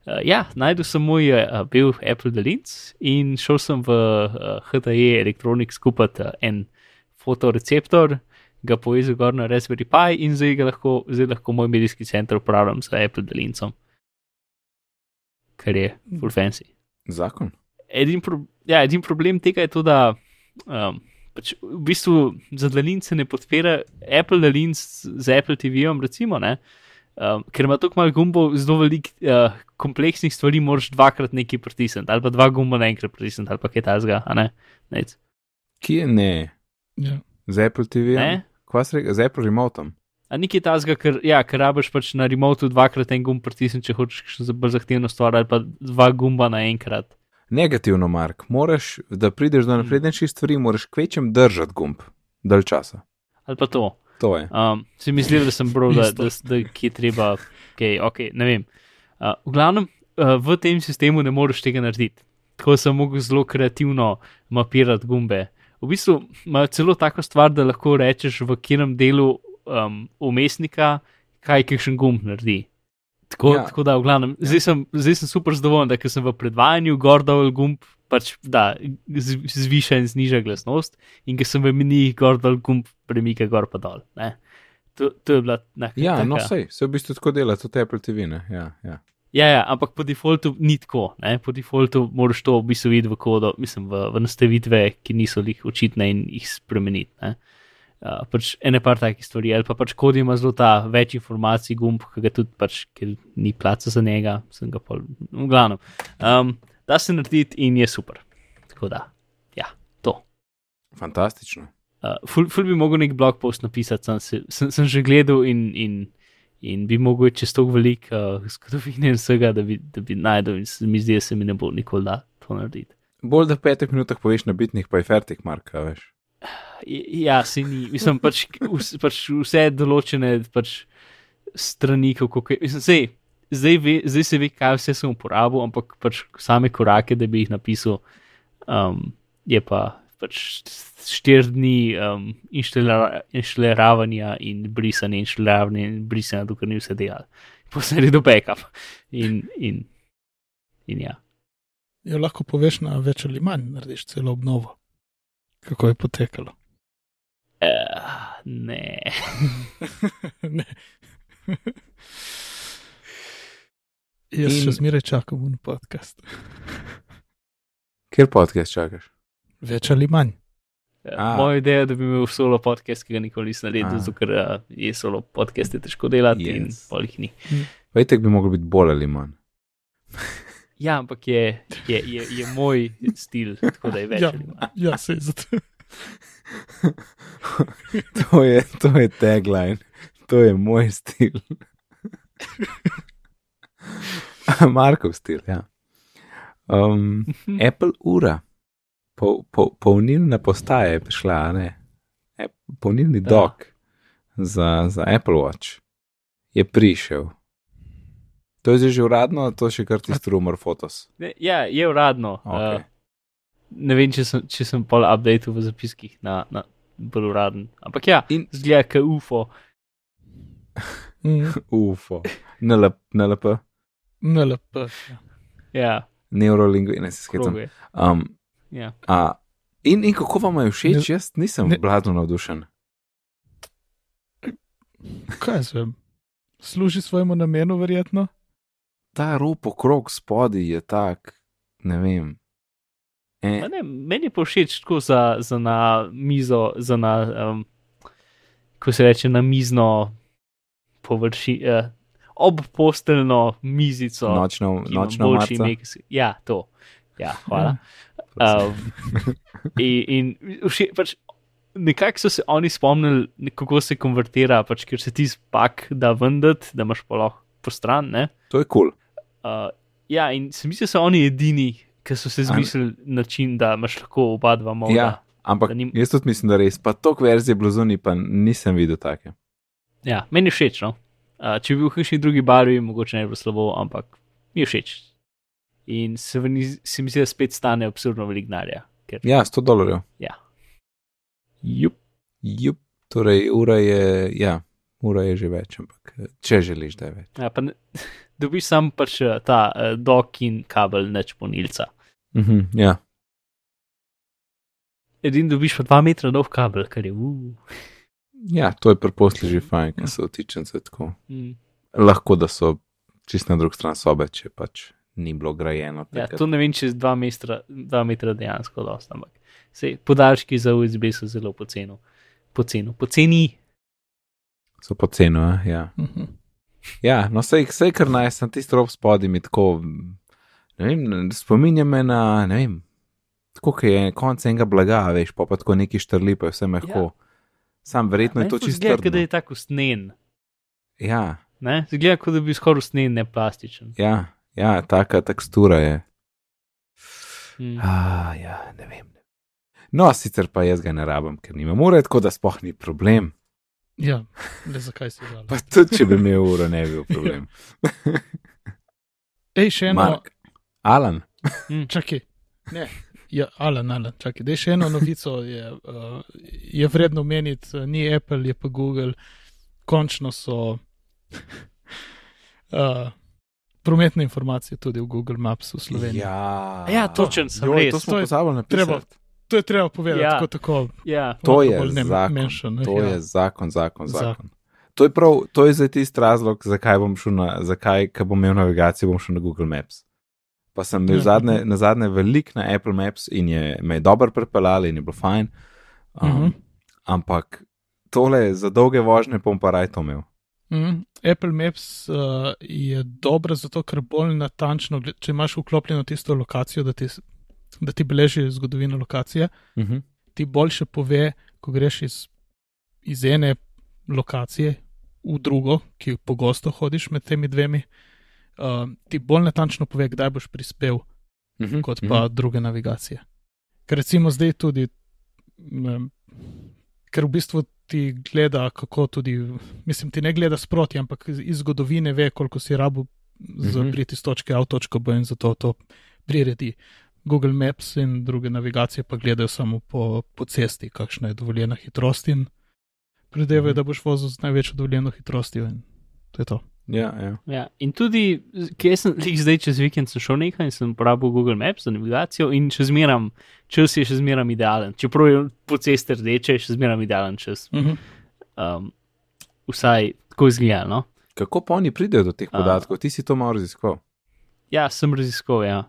uh, ja, najdel sem moj uh, bil Apple Delinc in šel sem v uh, HTE Electronics kupiti uh, en fotoreceptor, ga povezal gor na Raspberry Pi in zdaj, lahko, zdaj lahko moj medijski center uporabljam z Apple Delincom. Kar je full fancy. Zakon. Edin, pro, ja, edin problem tega je to, da um, pač v bistvu za daljince ne podpira Apple daljinc z Apple TV-om, recimo, ne, um, ker ima tako malo gumbov, zelo veliko uh, kompleksnih stvari, moraš dvakrat nekaj pritisniti, ali pa dva gumba naenkrat pritisniti, ali pa kaj tasga, a ne. Nec. Kje ne? Ja. Z Apple TV? Ne? Kva si rekel? Z Apple remotom. A nekaj tasga, ker, ja, ker rabiš pač na remotu dvakrat en gumb pritisniti, če hočeš kakšno za bolj zahtevno stvar, ali pa dva gumba naenkrat. Negativno, Mark. Moraš, da prideš do naprednejših stvari, moraš kvečem držati gumb. Dalj časa. Ali pa to. To je. Um, se mi zdi, da sem bral, da, da, da ki je treba, okay, ok, ne vem. Uh, v glavnem, uh, v tem sistemu ne moreš tega narediti. Tako sem mogel zelo kreativno mapirati gumbe. V bistvu imajo celo tako stvar, da lahko rečeš v katerem delu um, umestnika, kaj kakšen gumb naredi. Tako, Ja. tako da, v glavnem, ja. zdaj, sem, zdaj sem super zadovoljen, da ker sem v predvajanju gor dol gumb, pač da z- zviša in zniža glasnost, in ker sem v menijih gor dol gumb premika gor pa dol. Ne. To, to je bila neka. Ja, taka, no, sej, se v bistvu tako dela, tudi Apple TV. Ne? Ja, ja. Ja, ja, ampak po defaultu ni tako. Ne? Po defaultu moraš to v bistvu videti v kodo, mislim, v, v nastavitve, ki niso jih očitne in jih spremeniti. ne. Uh, pač ene par takih stvari, ali pa pač kod ima zelo ta več informacij, gumb, ki ga tudi pač, ker ni placa za njega, sem ga pol, v glavnem. Um, da se narediti in je super. Tako da, ja, to. Fantastično. Uh, ful, ful bi mogel nek blog post napisati, sem, se, sem, sem že gledal in, in, in bi mogel čez to veliko uh, zgodovine in vsega, da bi, da bi najdel in se mi zdi, da se mi ne bo nikoli da to narediti. Bolj da v petih minutah poveš na bitnih, pa je fertik, Mark, veš. J- Ja, se ni, mislim, pač, vs, pač vse določene pač strani, kako je. Mislim, sej, zdaj, ve, zdaj se ve, kaj vse sem uporabil, ampak pač same korake, da bi jih napisal, um, je pa pač štiri dni um, inštaliravanja in brisanja, inštaliravanja in brisanja, dokler ni vse delal. Posebej do backup. In, in, in ja. Jo lahko poveš na več ali manj, narediš celo obnovo. Kako je potekalo? Uh, ne. ne. Jaz In- še zmeraj čakam na podcast. Kjer podcast čakaš? Več ali manj. A. Moja ideja je, da bi imel solo podcast, ki ga nikoli nisem naredil, zato ker je solo podcast je težko delati yes. in polih ni. Vejtek bi mogel biti bolj ali manj. Ja, ampak je, je, je, je moj stil, tako da je več Ja, ali manj. ja se je zato. To je, to je tagline, to je moj stil. Markov stil, ja. Um, Apple ura, po, po, polnilna postaja je prišla, ne. Ap- Polnilni Ja. dok za, za Apple Watch je prišel. To je že uradno, to je še kar tisti rumor fotos. Ja, je uradno. Okay. Uh, ne vem, če sem, če sem pol update v zapiskih na, na bolj uraden. Ampak ja, In- zgleda, kot UFO. UFO, NLP, NLP ja. Ja, neurolingvi, ne se skecam. Um, Ja. a, in, in kako vam je všeč, Ne- jaz nisem ne- blazno navdušen. Kaj jaz vem? Služi svojemu namenu, verjetno. Ta rob okrog spodaj je tak, ne vem. E, Ma Ne, meni je pa všeč tako za, za na mizo, za na, um, ko se reče, na mizno površi, uh, obposteljno mizico. nočno, nočno boljši si- Ja, to. Ja, hvala. Um, in in vše, pač, nekako so se oni spomnili, kako se konvertira, pač, ker se ti spak da vendat, da imaš pa lahko po stran. Ne? To je kul. Cool. Uh, ja, in se mi zdi, da so oni edini, ki so se zmislili način, da imaš lahko oba dva moda. Ja, ampak nim- jaz tudi mislim, da res. Pa tok verzije bluzoni pa nisem videl take. ja, meni všeč. No? Uh, če bi bil v kakšni drugi barvi, mogoče ne bi bilo slabo, ampak mi je všeč. In se, ni- se mi zdi, da spet stane absurdno veliko denarja. Ker, Ja, 100 dolarjev. jup, Jup, torej ura je, ja, ura je že več, ampak eh, če želiš, da je več. Ja, pa ne, dobiš sam pač eh, ta uh, dok in kabel, neč ponilca. Mhm, ja. Edin dobiš pa dva metra dolg kabel, kar je uh. Ja, to je preposli že fajn, ker so tičence tako. mm. Lahko da so čist na drug stran sobe, če pač ni bilo grajeno. Ja, to ne vem, če je dva metra, dva metra dejansko dosta, ampak sej, podaljški za USB so zelo poceni. Poceni, poceni. So poceni, ja. Mhm. Ja, no, sej, sej kar naj, sem tisti rob spodaj mi tako, ne vem, spominja me na, ne vem, tako kot je konec enega blaga, veš, pa pa tako neki štrli, pa je vse mehko. Ja. Sam verjetno je to čisto. Zgleda, kot da je tako snen. Ja, Ne? Zgleda, kot da bi skoraj snen, ne plastičen. ja, ja, taka tekstura je. Mm. Ah, ja, ne vem. No, sicer pa jaz ga ne rabim, ker nimam ure, tako da spoh ni problem. Ja, le zakaj si žal. Pa tudi, če bi imel uro, ne bi bil problem. Ej, še eno, Mark, Alan, čakaj. Ne. Ja, Alan, Alan, čakaj. Dej še eno novico je, uh, je vredno omeniti, uh, ni Apple, je pa Google. Končno so uh, prometne informacije tudi v Google Maps v Sloveniji. Ja, Ja, točen sem, Joj, res. To To je pozabili napisati. treba To je treba povedati, Ja. tako, tako Ja, To je ne- zakon. mention, To ja. je zakon, zakon, Zakon. zakon. To je, prav, to je zdaj tisti razlog, zakaj bom šel na, zakaj, ko bom imel navigacijo, bom šel na Google Maps. Pa sem Ja. zadnje, na zadnje velik na Apple Maps in je, me je dobro pripeljal in je bilo fajn. Um, Mhm. Ampak tole za dolge vožnje bom pa raj to imel. Mm, Apple Maps uh, je dobra zato, ker bolj natančno, če imaš vklopljeno tisto lokacijo, da ti, da ti beleži zgodovino lokacije, Uh -huh. ti boljše pove, ko greš iz, iz ene lokacije v drugo, ki pogosto hodiš med temi dvemi, uh, ti bolj natančno pove, kdaj boš prispel, Uh -huh. kot pa uh -huh. druge navigacije. Ker recimo zdaj tudi, um, ker v bistvu ti gleda, kako tudi, mislim, ti ne gleda sproti, ampak iz, zgodovine ve, koliko si rabu za Mhm. priti iz točke A v točko B in zato to priredi. Google Maps in druge navigacije pa gledajo samo po, po cesti, kakšna je dovoljena hitrost in predevajo, Mhm. da boš vozil z največjo dovoljeno hitrostjo in to je to. Ja, ja. Ja, in tudi, kje sem zdaj čez vikend sem šel nekaj in sem uporabil Google Maps za navigacijo in še zmeram, čas je še zmeram idealen. Čeprav je po cesti rdeče, je še zmeram idealen čas. Mhm. Um, vsaj tako izgleda. No? Kako pa oni pridejo do teh podatkov? Ti si to malo raziskoval. Ja, sem raziskoval. Ja.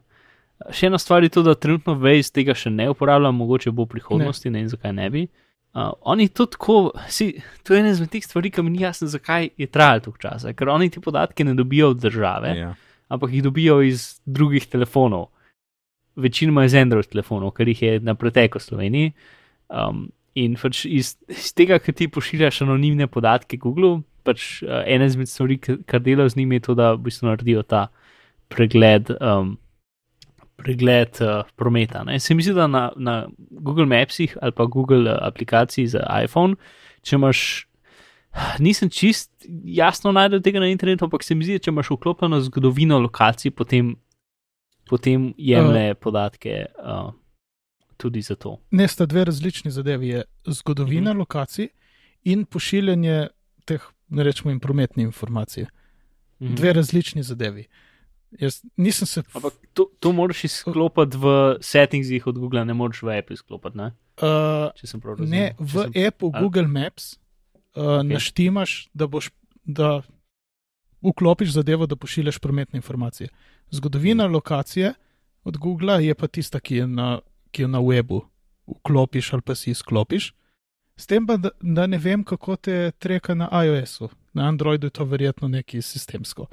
Še ena stvar je to, da trenutno Waze tega še ne uporablja, mogoče bo v prihodnosti, ne, ne vem zakaj ne bi. Uh, oni to tako, si, to je ena izmed teh stvari, ki mi ni jasno, zakaj je trajalo toliko časa, ker oni te podatke ne dobijo od države, Ja. ampak jih dobijo iz drugih telefonov, večinoma iz Android telefonov, ker jih je na preteku v Sloveniji. Um, in pač iz, iz tega, ker ti pošiljaš anonimne podatke Google, pač uh, ena izmed stvari, kar delajo z njimi, je to, da v bistvu naredijo ta pregled. Um, Pregled uh, prometa. Ne. Se mi zdi, da na, na Google Mapsih ali pa Google uh, aplikaciji za iPhone, če imaš, nisem čist jasno najdel tega na internetu, ampak se mi zdi, da če imaš vklopljeno zgodovino lokacij, potem, potem jemlje uh. podatke uh, tudi za to. Ne, sta dve različni zadevi. Je zgodovina Mhm. lokacij in pošiljanje teh, ne rečemo, jim prometne informacije. Mhm. Dve različni zadevi. Jaz nisem se. Ampak to, to moraš izklopiti v settingsih od Google, ne moreš v Apple izklopiti, ne? Uh, če sem prav razumel. ne, v sem, appu Google Maps uh, okay. naštimaš, da boš. Da vklopiš zadevo, da pošiljaš prometne informacije. Zgodovina lokacije od Google je pa tista, ki je na, ki jo na webu vklopiš ali pa si izklopiš. S tem pa, da, da ne vem, kako te treka na iOS-u. Na Androidu je to verjetno nekaj sistemsko.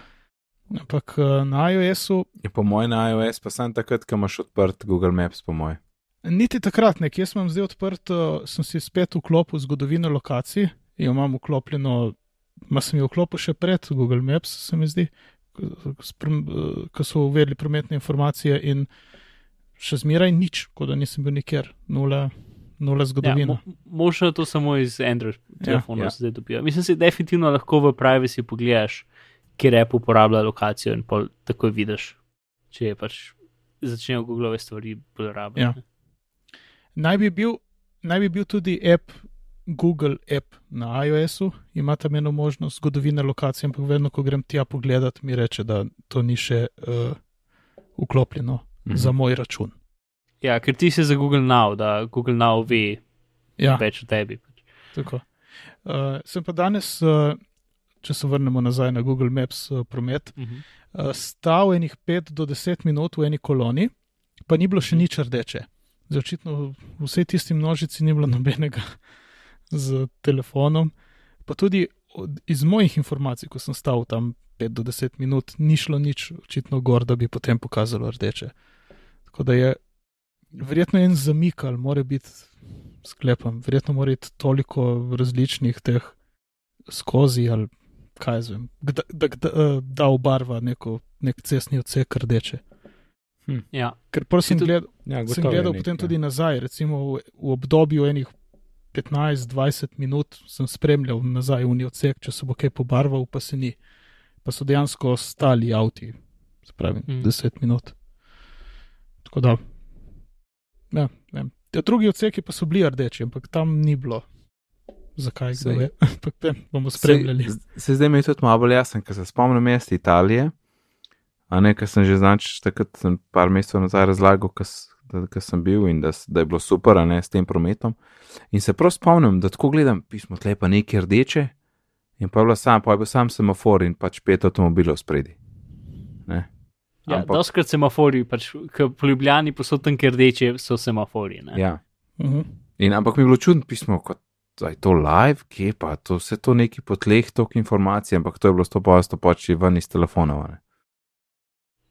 Ampak eh, na iOS-u Je po mojem na iOS, pa sem takrat, ko imaš odprt Google Maps, po mojem. Niti takrat ne, jaz imam zdaj odprt, uh, sem si spet vklopil zgodovino lokacij in jo imam vklopljeno, ma sem jo vklopil še pred Google Maps, se mi zdi, ko so uvedli prometne informacije in še zmeraj nič, kot da nisem bil nikjer, nula, nula ja, zgodovina. mo, možno to samo iz Android telefonov ja. ja, zdaj dobijo. Mislim, da definitivno lahko v privacy pogledaš, kjer app uporablja lokacijo in pol takoj vidiš, če je pač začnejo Google stvari bolj rabiti. Ja. Naj bi bil, naj bi bil tudi app, Google app na iOS-u, ima tam eno možnost zgodovine lokacije, ampak vedno, ko grem tja pogledat, mi reče, da to ni še uh, vklopljeno Mhm. za moj račun. Ja, ker ti si za Google Now, da Google Now ve Ja, več o tebi. Pač. tako. Uh, sem pa danes, uh, če se vrnemo nazaj na Google Maps uh, promet, Uh -huh. uh, stal enih 5 do 10 minut v eni koloni, pa ni bilo še nič rdeče. Zdaj, očitno v vsej tisti množici ni bilo nobenega z telefonom. Pa tudi od, iz mojih informacij, ko sem stal tam 5 do 10 minut, ni šlo nič očitno gor, da bi potem pokazalo rdeče. Tako da je verjetno en zamik ali mora biti, sklepam, verjetno mora biti toliko različnih teh skozi ali kaj jaz vem, da, da, da, da obarva neko, nek cestni odsek rdeče. Ja. Ker prosim, Si tudi- gled, Ja, sem gledal nek, potem ja. tudi nazaj, recimo v, v obdobju enih 15-20 minut sem spremljal nazaj v njih odsek, če se bo kaj pobarval, pa se ni. Pa so dejansko ostali avti, se pravi, Mm. mm. 10 minut. Tako da, ja, vem. Te drugi odseki pa so bili rdeči, ampak tam ni bilo. Zakaj kdo je? Ampak bomo spremljali. Se, se zdaj mi je tudi malo bolj jasen, ker se spomnim mesta Italije. A ne, ker sem že znač, takrat sem par mesecev nazaj razlagal, ker sem bil in da, da je bilo super, a ne s tem prometom. In se prav spomnim, da tako gledam, pismo tle pa nekaj rdeče in pa je bila sam, pa je bil sam semafor in pač pet avtomobilov spredi. Ne? Ja, Ampak- Doskrat semafori, pač, po Ljubljani posod tam, kjer rdeče so semafori. Ne? Ja. Uh -huh. In, ampak mi je bilo čudno pismo, kot je to live, kje pa to vse to neki po tleh, toliko informacij, ampak to je bilo stoposto pač ven iz telefonov. ne.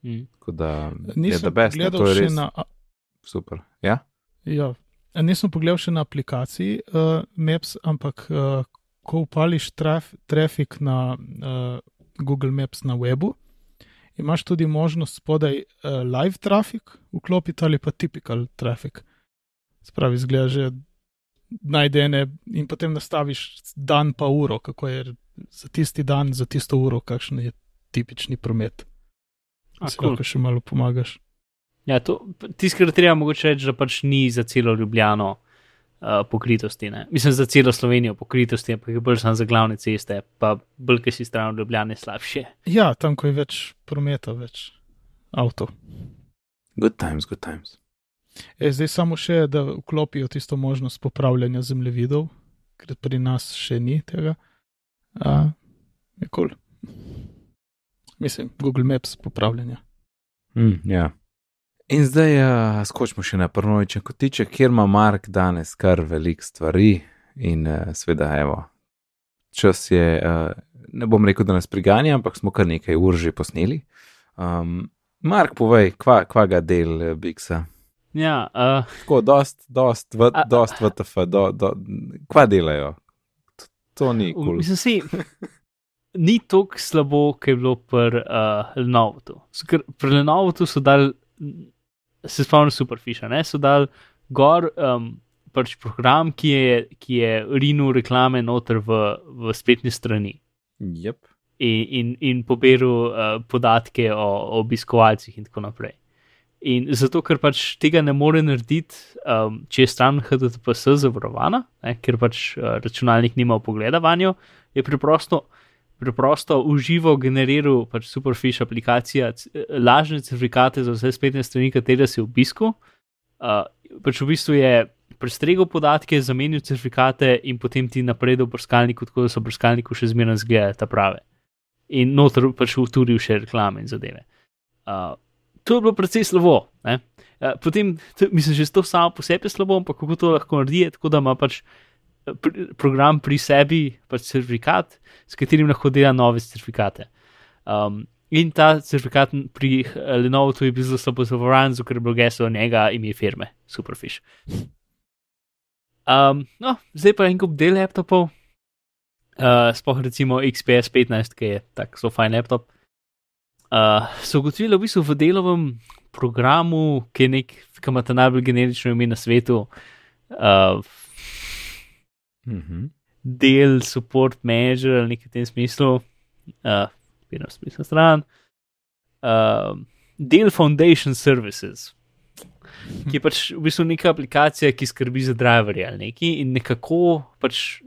Mm. Tako da je Nisem da best, ne, gledal to je še res na super. Ja? Ja, nisem pogledal še na aplikaciji uh, Maps, ampak uh, ko upališ traf, trafik na uh, Google Maps na webu, imaš tudi možnost spodaj uh, live trafik vklopiti ali pa typical trafik. Spravi, zgleda že najdene in potem nastaviš dan pa uro, kako je za tisti dan, za tisto uro, kakšen je tipični promet. A, Si cool. lahko še malo pomagaš. Ja, tiskar treba mogoče reči, da pač ni za celo Ljubljano uh, pokritosti. Ne? Mislim, za celo Slovenijo pokritosti, ampak je bolj samo za glavne ceste, pa bolj, ki si stran od Ljubljane, slabše. Ja, tam, ko je več prometa, več avto. Good times, good times. E, zdaj samo še, da vklopijo tisto možnost popravljanja zemljevidov, ker pri nas še ni tega. A, je kul. Cool. Mislim, Google Maps popravljanja. Mm, ja. In zdaj uh, skočimo še na prvočen kotiček, kjer ima Mark danes kar velik stvari in uh, sveda, evo, čas je, uh, ne bom rekel, da nas priganja, ampak smo kar nekaj ur že posneli. Um, Mark, povej, kva, kva ga del uh, Bigsa? Ja, uh, Tako, dost, dost, v, A- dost VTF, do, do, kva delajo? To, to ni kul. mislim si, ni tako slabo, kot je bilo pri uh, Lenovotu. Pri Lenovotu so dal, se spomnim Superfisha, ne, so dal gor um, pač program, ki je, ki je rinil reklame noter v, v spletni strani. Yep. in, in, in pobiral uh, podatke o, o obiskovalcih, in tako naprej. In zato, ker pač tega ne more narediti, um, če je stran HTTPS zavarovana, ne, ker pač uh, računalnik nima pogleda vanjo, je preprosto, preprosto uživo generiral pač Superfish aplikacija c- lažne certifikate za vse spletne strani, katere si obiskal. Uh, pač v bistvu je prestregel podatke, zamenil certifikate in potem ti naprej do brskalniku, tako da so v brskalniku še zmeraj zgledali ta prave. In noter pač uturil še reklame in zadeve. Uh, to je bilo precej slabo. ne. Uh, potem, mislim, že to samo po sebi je slabo, ampak kako to lahko naredi, tako da ima pač eh, pr program pri sebi pač certifikat, s katerim lahko dela nove certifikate. Um, in ta certifikat pri eh, Lenovotu je bil zelo slabo zavarovan, zato ker je bilo geslo njega ime firme, Superfish. Um, no, zdaj pa en kup del laptopov, uh, sploh recimo XPS 15, ki je tako zelo fajn laptop. Uh, so ugotovili v bistvu v delovem programu, ki je nek, ki ima ta najbolj generično ime na svetu, uh, Mhm. del support manager ali nekaj v tem smislu, uh, vedno smisel stran, uh, del foundation services, ki je pač v bistvu neka aplikacija, ki skrbi za driverje ali nekaj in nekako pač.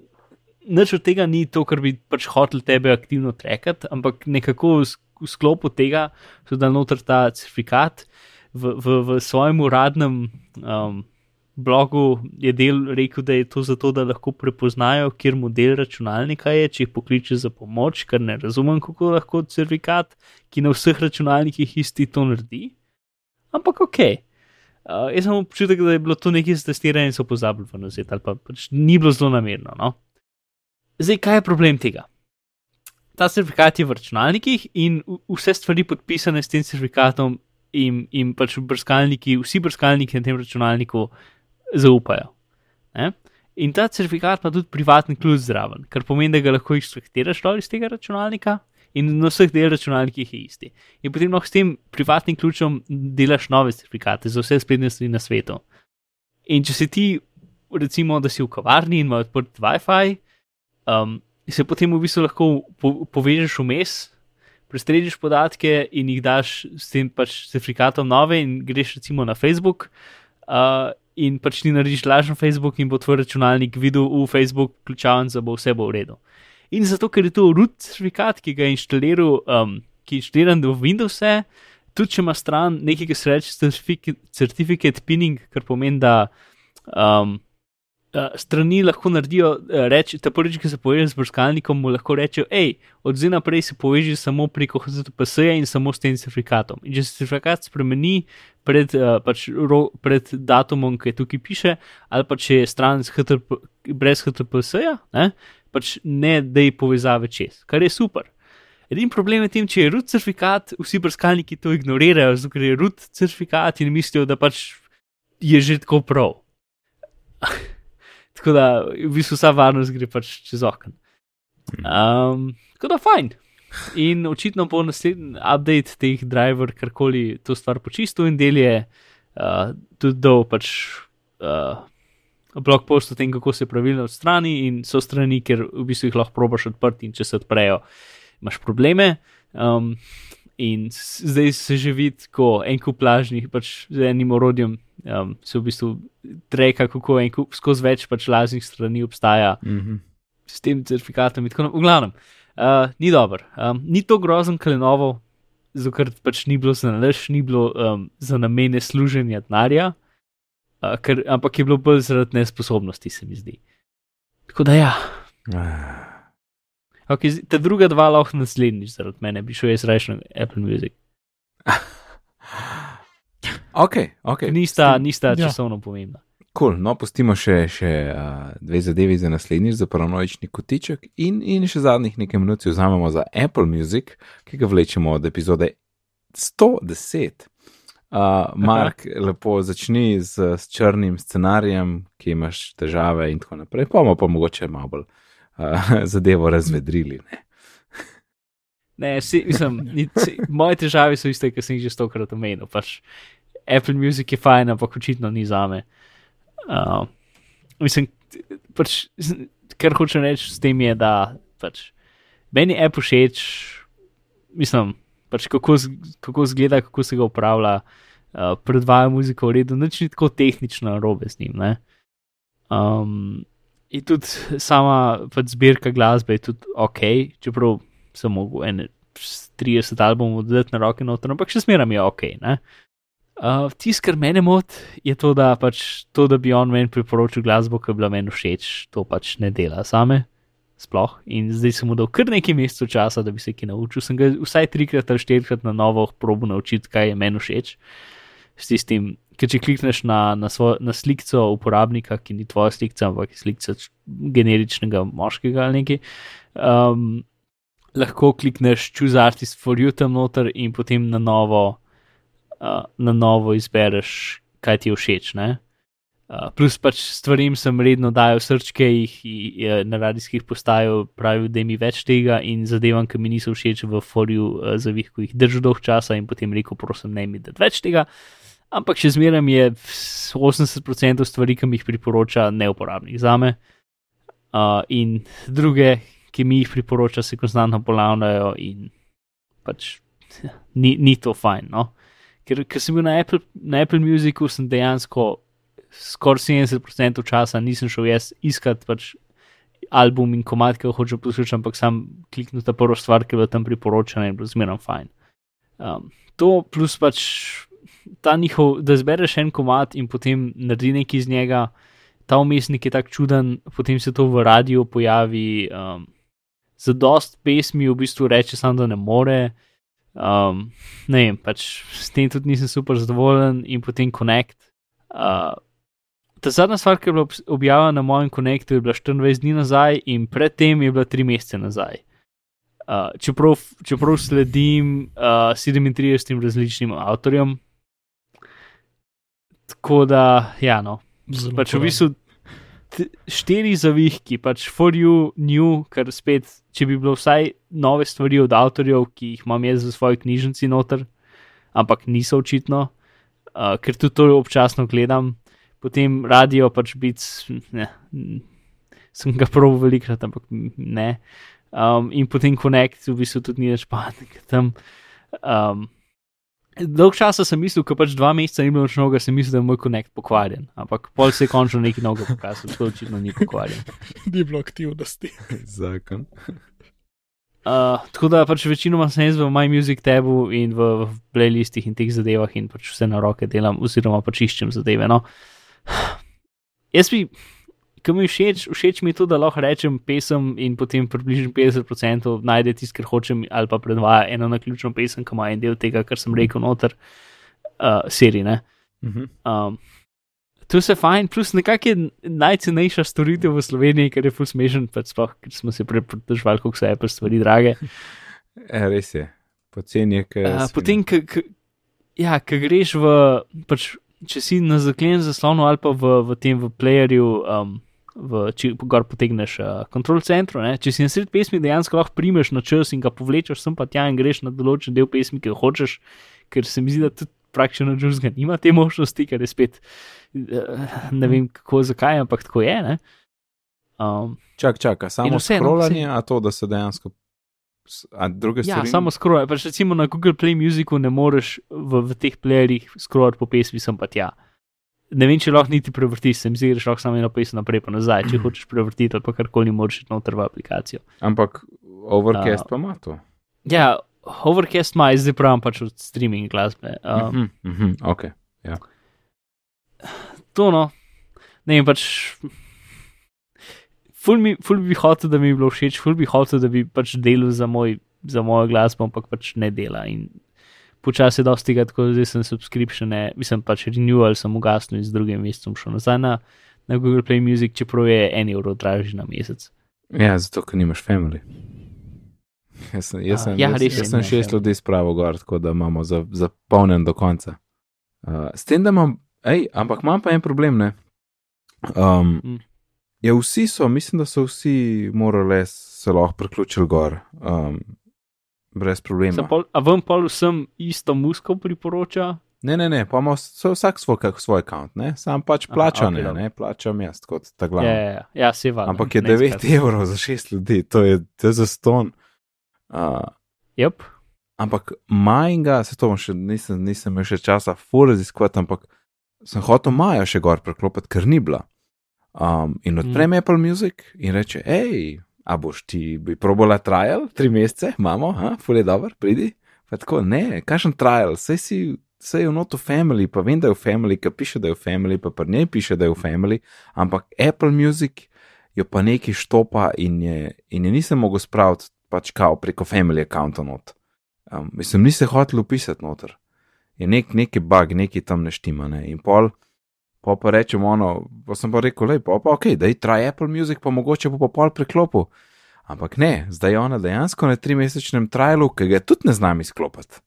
Nič od tega ni to, kar bi pač hotel tebe aktivno trekati, ampak nekako v sk- v sklopu tega so dal noter ta certifikat. V, v, v svojem uradnem um, blogu je del rekel, da je to zato, da lahko prepoznajo, kjer model računalnika je, če jih pokliče za pomoč, ker ne razumem, kako lahko certifikat, ki na vseh računalnikih isti to naredi. Ampak ok. Uh, jaz sem občutek, da je bilo to nekaj za testiranje in so pozabili v nazet, ali pa pač ni bilo zelo namerno. No? Zdaj, kaj je problem tega? Ta certifikat je v računalnikih in vse stvari podpisane s tem certifikatom, in, in pač brskalniki, vsi brskalniki na tem računalniku zaupajo. Ne? In ta certifikat ima tudi privatni ključ zraven, kar pomeni, da ga lahko ekstraktiraš iz tega računalnika in na vseh del računalnikih je isti. In potem lahko s tem privatnim ključem delaš nove certifikate za vse spletne stvari na svetu. In če si ti, recimo, da si v kavarni in ima odprt WiFi, um, se potem v bistvu lahko po, povežeš vmes, prestrežiš podatke in jih daš s tem pač certifikatom nove in greš recimo na Facebook. Uh, in pač ti narediš lažen Facebook in bo tvoj računalnik videl v Facebook ključaven, da bo vse bo v redu. In zato, ker je to root certifikat, ki ga je inštaliral, um, ki je inštaliran v Windowse, tudi če ima stran nekaj, ki se reče certificate, certificate pinning, kar pomeni, da um, uh, strani lahko naredijo, uh, reči, ta prvič, ki se poveže z brskalnikom, mu lahko rečejo, hej, od zdaj naprej se poveži samo preko HTTPS-ja in samo s tem certifikatom. In če se certifikat spremeni pred, uh, pač ro, pred datumom, ki je tukaj piše, ali pa če je stran z HTTP, brez HTTPS-ja, ne, pač ne dej povezave čez, kar je super. Edini problem je tem, če je root certifikat, vsi brskalniki to ignorirajo, zato ker je root certifikat in mislijo, da pač je že tako prav. tako da v bistvu vsa varnost gre pač čez okno. Um, tako da fajn. In očitno bo naslednji update teh driver karkoli to stvar počistil in del je uh, tudi dol pač uh, blog post o tem, kako se pravilno odstrani in so strani, ker v bistvu jih lahko probaš odprti in če se odprejo, imaš probleme. Um, in zdaj se že vidi, ko en kup lažnih, pač z enim orodjem um, se v bistvu treka, kako en kup skozi več pač lažnih strani obstaja Mhm. s tem certifikatom in tako naprej. V glavnem, uh, ni dober. Um, ni to grozen kalenovo, zato ker pač ni bilo za nalaž, ni bilo um, za namene služenja denarja, uh, ker, ampak je bilo bolj zaradi nesposobnosti, se mi zdi. Tako da ja. Ah. Okay, ta druga dva lahko naslednjič zaradi mene, bi šel jaz raje na Apple Music. Ok, ok. Nista, nista Ja. časovno pomembna. Cool. No, pustimo še, še uh, dve zadevi za naslednjič, za paranoični kotiček, in, in še zadnjih nekaj minut si vzamemo za Apple Music, ki ga vlečemo od epizode 110. Uh, Mark, lepo začni z, s črnim scenarijem, ki imaš težave in tako naprej, pa bomo pa mogoče malo bolj uh, zadevo razvedrili. Ne? Ne, si, mislim, ni, si, moje težave so iste, ki sem jih že stokrat omenil. Pač Apple Music je fajn, ampak očitno ni za me. Uh, mislim, pač, kar hočem reči s tem je, da pač, meni je Apple všeč, mislim, pač kako, kako zgleda, kako se ga upravlja, uh, predvaja muziko v redu, nič ni tako tehnično robe z njim. Ne? Um, in tudi sama pač zbirka glasbe je tudi ok, čeprav sem mogel ene 30 albumov dodati na roke noter, ampak še zmeraj je ok. ne. Uh, Tisto, kar mene moti, je to, da pač to, da bi on meni priporočil glasbo, ki je bila meni všeč, to pač ne dela same. Sploh. In zdaj sem mu dal kar nekaj mesecev časa, da bi se kaj naučil. Sem ga vsaj trikrat ali štirikrat na novo probo naučiti, kaj je meni všeč. S tistim, ker če klikneš na, na, svoj, na slikco uporabnika, ki ni tvoja slikca, ampak slikca generičnega moškega ali nekaj, um, lahko klikneš choose artist for you tam noter in potem na novo, uh, na novo izbereš, kaj ti je všeč. Ne? Uh, plus pač stvarim sem redno dajal srčke, jih je na radijskih postajah pravil, da mi več tega in zadevam, ki mi niso všeč v forju uh, zavih, ko jih držal dolg časa in potem rekel, prosim, ne mi dati več tega. Ampak še zmeraj je 80% stvari, ki mi jih priporoča, neuporabnih za me. Uh, in druge, ki mi jih priporoča, se konstantno ponavljajo in pač ni, ni to fajn. No? Ker, ker sem bil na Apple, na Apple Musicu, sem dejansko skoraj 70% časa nisem šel jaz iskat pač album in komat, ki ga hočem poslušati, ampak sam kliknil ta prvo stvar, ki je bila tam priporočena in bilo zmeraj fajn. Um, to plus pač ta njihov, da zbereš en komat in potem naredi nekaj iz njega, ta umestnik je tako čuden, potem se to v radiju pojavi. Um, za dost pesmi v bistvu reče samo, da ne more. Um, ne vem, pač s tem tudi nisem super zadovoljen in potem Connect. Uh, ta zadnja stvar, ki je bila objavljena na mojem Connectu, je bila 24 dni nazaj in predtem je bila 3 mesece nazaj. Uh, čeprav, čeprav sledim uh, 37 različnim avtorjem. Tako da, ja, no, Zelo pač v bistvu štiri zavihki, pač for you, new, kar spet, če bi bilo vsaj nove stvari od avtorjev, ki jih imam jaz v svoji knjižnici noter, ampak niso očitno, uh, ker tudi to občasno gledam, potem radio pač biti, ne, sem ga prav velikrat, ampak ne. Um, in potem Connect, v bistvu tudi ni več pametnega tam. Um, Dolg časa sem mislil, ko pač dva meseca ni bilo več noga, sem mislil, da je moj Connect pokvarjen. Ampak pol se je končno nekaj novega pokazal, tako očitno ni pokvarjen. Ni bilo aktivnosti. Zakon. Uh, tako da pač večinoma sem jaz v My Music tabu in v, v playlistih in teh zadevah in pač vse na roke delam, oziroma pač iščem zadeve. No. Jaz bi, ki mi všeč, všeč mi je to, da lahko rečem pesem in potem približno 50% najde tisto, kar hočem, ali pa predvaja eno naključno pesem, ki ima en del tega, kar sem rekel noter, uh, serije. ne. Mhm. Um, to se fajn, plus nekako je najcenejša storitev v Sloveniji, ker je full smešen, pač sploh, ker smo se prepržvali, koliko so Apple stvari drage. E, res je, poceni je, je. Uh, potem, k, k, ja, ko greš v, pač, če si na zaklenjenem zaslonu ali pa v, v tem v playerju, um, v, če gor potegneš uh, kontrol centru, ne, če si na sred pesmi dejansko lahko primeš na čas in ga povlečeš sem pa tja in greš na določen del pesmi, ki jo hočeš, ker se mi zdi, da tudi praktično Jules nima te možnosti, ker je spet, uh, ne vem kako, zakaj, ampak tako je. Ne. Um, Čak, čak, samo vseeno, scrollanje, vse- a to, da se dejansko. A druge Ja, stvari? samo scroll. Pač recimo na Google Play Musicu ne moreš v, v teh playerjih scrollati po pesmi, sem pa tja. Ne vem, če lahko niti prevrtiš, se mi zdi, da lahko samo eno pesem naprej pa nazaj, če hočeš prevrtiti ali pa karkoli moraš iti noter v aplikacijo. Ampak Overcast A- pa ima to. Ja, Overcast ima, zdaj pravim pač od streaming glasbe. Um, Mhm, mhm, ok. to no, ne vem pač. Ful, mi, ful bi hotel, da mi bi bilo všeč, ful bi hotel, da bi pač delal za, moj, za mojo glasbo, ampak pač ne dela. In počasi dosti tega, tako da zdaj sem subscriptione, mislim pač renewal, sem ugasnil in z drugim mesecem šel nazaj na, na Google Play Music, čeprav je en evro dražji na mesec. Ja, zato, ker nimaš family. Jaz sem, jaz A, sem, ja, jaz, jaz sem šest family. ljudi spravo gor, tako da imamo za, za do konca. Uh, s tem, da imam, ej, ampak imam pa en problem, ne. Um, Mm. ja, vsi so, mislim, da so vsi morali se lahko priključili gor, um, brez problema. Pol, a vam pa vsem isto musko priporoča? Ne, ne, ne, pa ima vsak svoj, svoj račun, ne, sam pač Aha, plača, okej, ne, ne, plačam jaz kot ta Ja, glavni. ja, ja, ja se va. Ampak je 9 evrov za 6 ljudi, to je, to je za ston. Uh, Yep. ampak majnga, se to še nisem, nisem imel še časa fur raziskovati, ampak sem hotel Maja še gor preklopiti, ker ni bila. Um, in odprem mm. Apple Music in reče, hej, a boš ti bi probala trial, tri mesece, imamo, ha, ful je dober, pridi. Pa tako, ne, kakšen trial, sej si. Vse je v notu family, pa vem, da je v family, ki piše, da je v family, pa pri njej piše, da je v family, ampak Apple Music jo pa neki štopa in je, in je nisem mogel spraviti pač kao preko family accounta not. Um, mislim, nisem hotel upisati noter. Je nek, neki bug, neki tam neštima. Ne? In pol, pol pa rečem ono, pa sem pa rekel, lej, pa, pa ok, da je traj Apple Music, pa mogoče bo pa pol preklopil. Ampak ne, zdaj je ona dejansko na trimesečnem trialu, ki ga tudi ne znam izklopiti.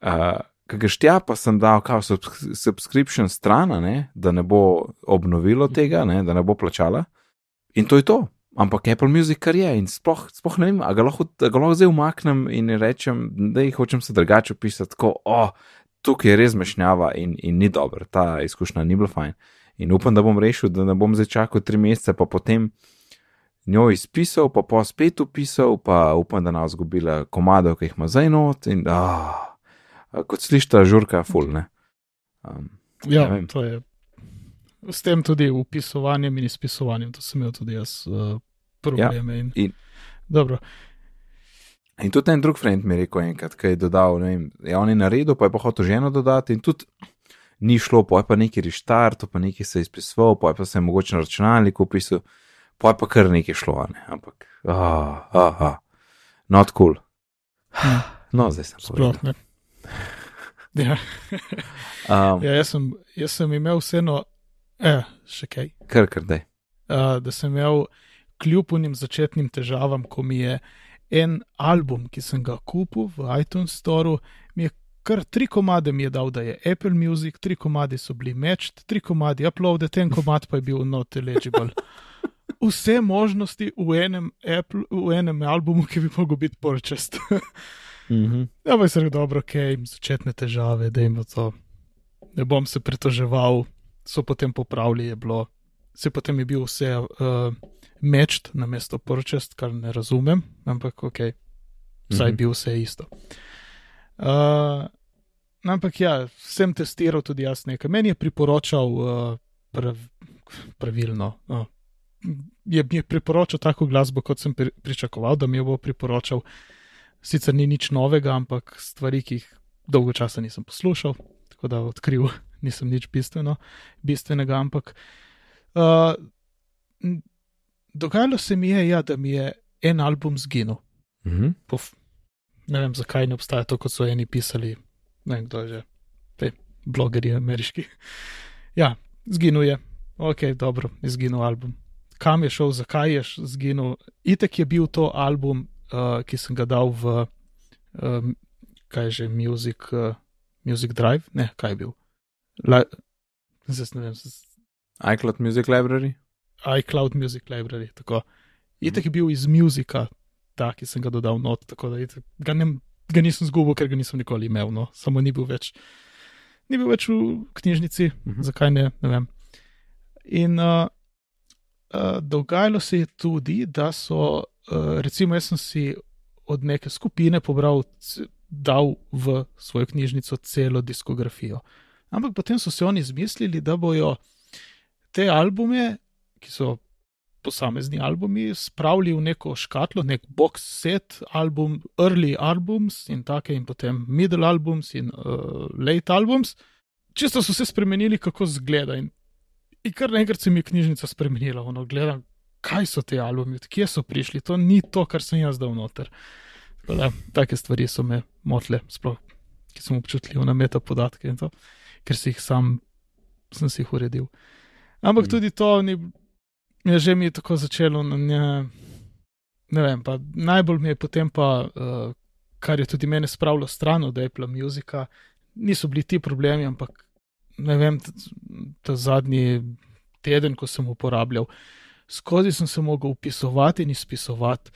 Uh, Ki ga štja, pa sem dal kao subs- subscription stran, da ne bo obnovilo tega, ne, da ne bo plačala. In to je to. Ampak Apple Music kar je in sploh, sploh ne vem, a ga lahko, a ga lahko zdaj umaknem in rečem, da jih hočem se drugače opisati, tako, o, oh, tukaj je res mešnjava in, in ni dobro, ta izkušnja ni bila fajn. In upam, da bom rešil, da ne bom zdaj čakal tri mesece, pa potem njo izpisal, pa pa spet upisal, pa upam, da ne bo zgubila komadov, ki jih ima zdaj not. In, oh, kot slišta, žurka, full. Ne? Um, Ja, vem. to je. S tem tudi upisovanjem in izpisovanjem, to sem imel tudi jaz uh, probleme. in, in- Dobro, In tudi en drug friend mi je rekel enkrat, ki je dodal, ne vem, je on je naredil, pa je pa hotel ženo dodati in tudi ni šlo, pa je pa neki reštart, pa neki se je izpisoval, pa je pa se je mogoče na računalniku upisal, pa je pa kar nekaj šlo, ne, ampak, ah, ah, ah, not cool. No, zdaj sem sploh povedal. ne. Ja. Um, Ja, jaz, sem, jaz sem imel vseeno, eh, še kaj, kar, kar daj. uh, da sem imel kljub unim začetnim težavam, ko mi je en album, ki sem ga kupil v iTunes Store, mi je kar tri komade mi je dal, da je Apple Music, tri komade so bili matched, tri komade uploaded, en komad pa je bil not eligible. Vse možnosti v enem, Apple, v enem albumu, ki bi mogel biti purchased. Mhm. Ja, pa je se dobro, ok, začetne težave, da jim to. Ne bom se pritoževal, so potem popravili, je bilo, se potem je bil vse uh, mečt na mesto purchased, kar ne razumem, ampak ok, vsaj Mhm. bi vse isto. Uh, ampak ja, sem testiral tudi jaz nekaj. Meni je priporočal uh, prav, pravilno. No. Je mi je priporočal tako glasbo, kot sem pri, pričakoval, da mi jo bo priporočal. Sicer ni nič novega, ampak stvari, ki jih dolgo časa nisem poslušal, tako da odkril nisem nič bistveno, bistvenega. Ampak uh, dogajalo se mi je, ja, da mi je en album zginil. Mhm. Pof, ne vem, zakaj ne obstaja to, kot so eni pisali, ne vem, kdo je že, te blogerji ameriški. Ja, zginil je, ok, dobro, je zginil album. Kam je šel, zakaj je zginil? Itek je bil to album, uh, ki sem ga dal v, um, kaj je že, Music, uh, music Drive, ne, kaj je bil. La, zdaj ne vem, z- iCloud Music Library. iCloud Music Library. Tako. Itek je bil iz muzika, ta, ki sem ga dodal not, tako da itak, ga, ne, ga nisem zgubil, ker ga nisem nikoli imel, no. samo ni bil več. Ni bil več v knjižnici, Mhm. zakaj ne, ne vem. In uh, uh, dogajalo se je tudi, da so, uh, recimo, jaz sem si od neke skupine pobral, dal v svojo knjižnico celo diskografijo. Ampak potem so se oni izmislili, da bojo te albume, ki so posamezni albumi, spravili v neko škatlo, nek box set, album, early albums in take, in potem middle albums in uh, late albums. Čisto so se spremenili, kako zgleda. In, in kar naenkrat se mi je knjižnica spremenila, ono gledam, kaj so ti albumi, od kje so prišli, to ni to, kar sem jaz dal noter. Da, take stvari so me motile, sploh ki sem občutljiv na meta podatke in to, ker si jih sam, sem si jih uredil. Ampak Mm. tudi to ni, je že mi je tako začelo, na ne, ne vem, pa najbolj mi je potem pa, uh, kar je tudi mene spravilo stran od Apple Musica, niso bili ti problemi, ampak ne vem, ta, ta zadnji teden, ko sem uporabljal, skozi sem se mogel upisovati in izpisovati,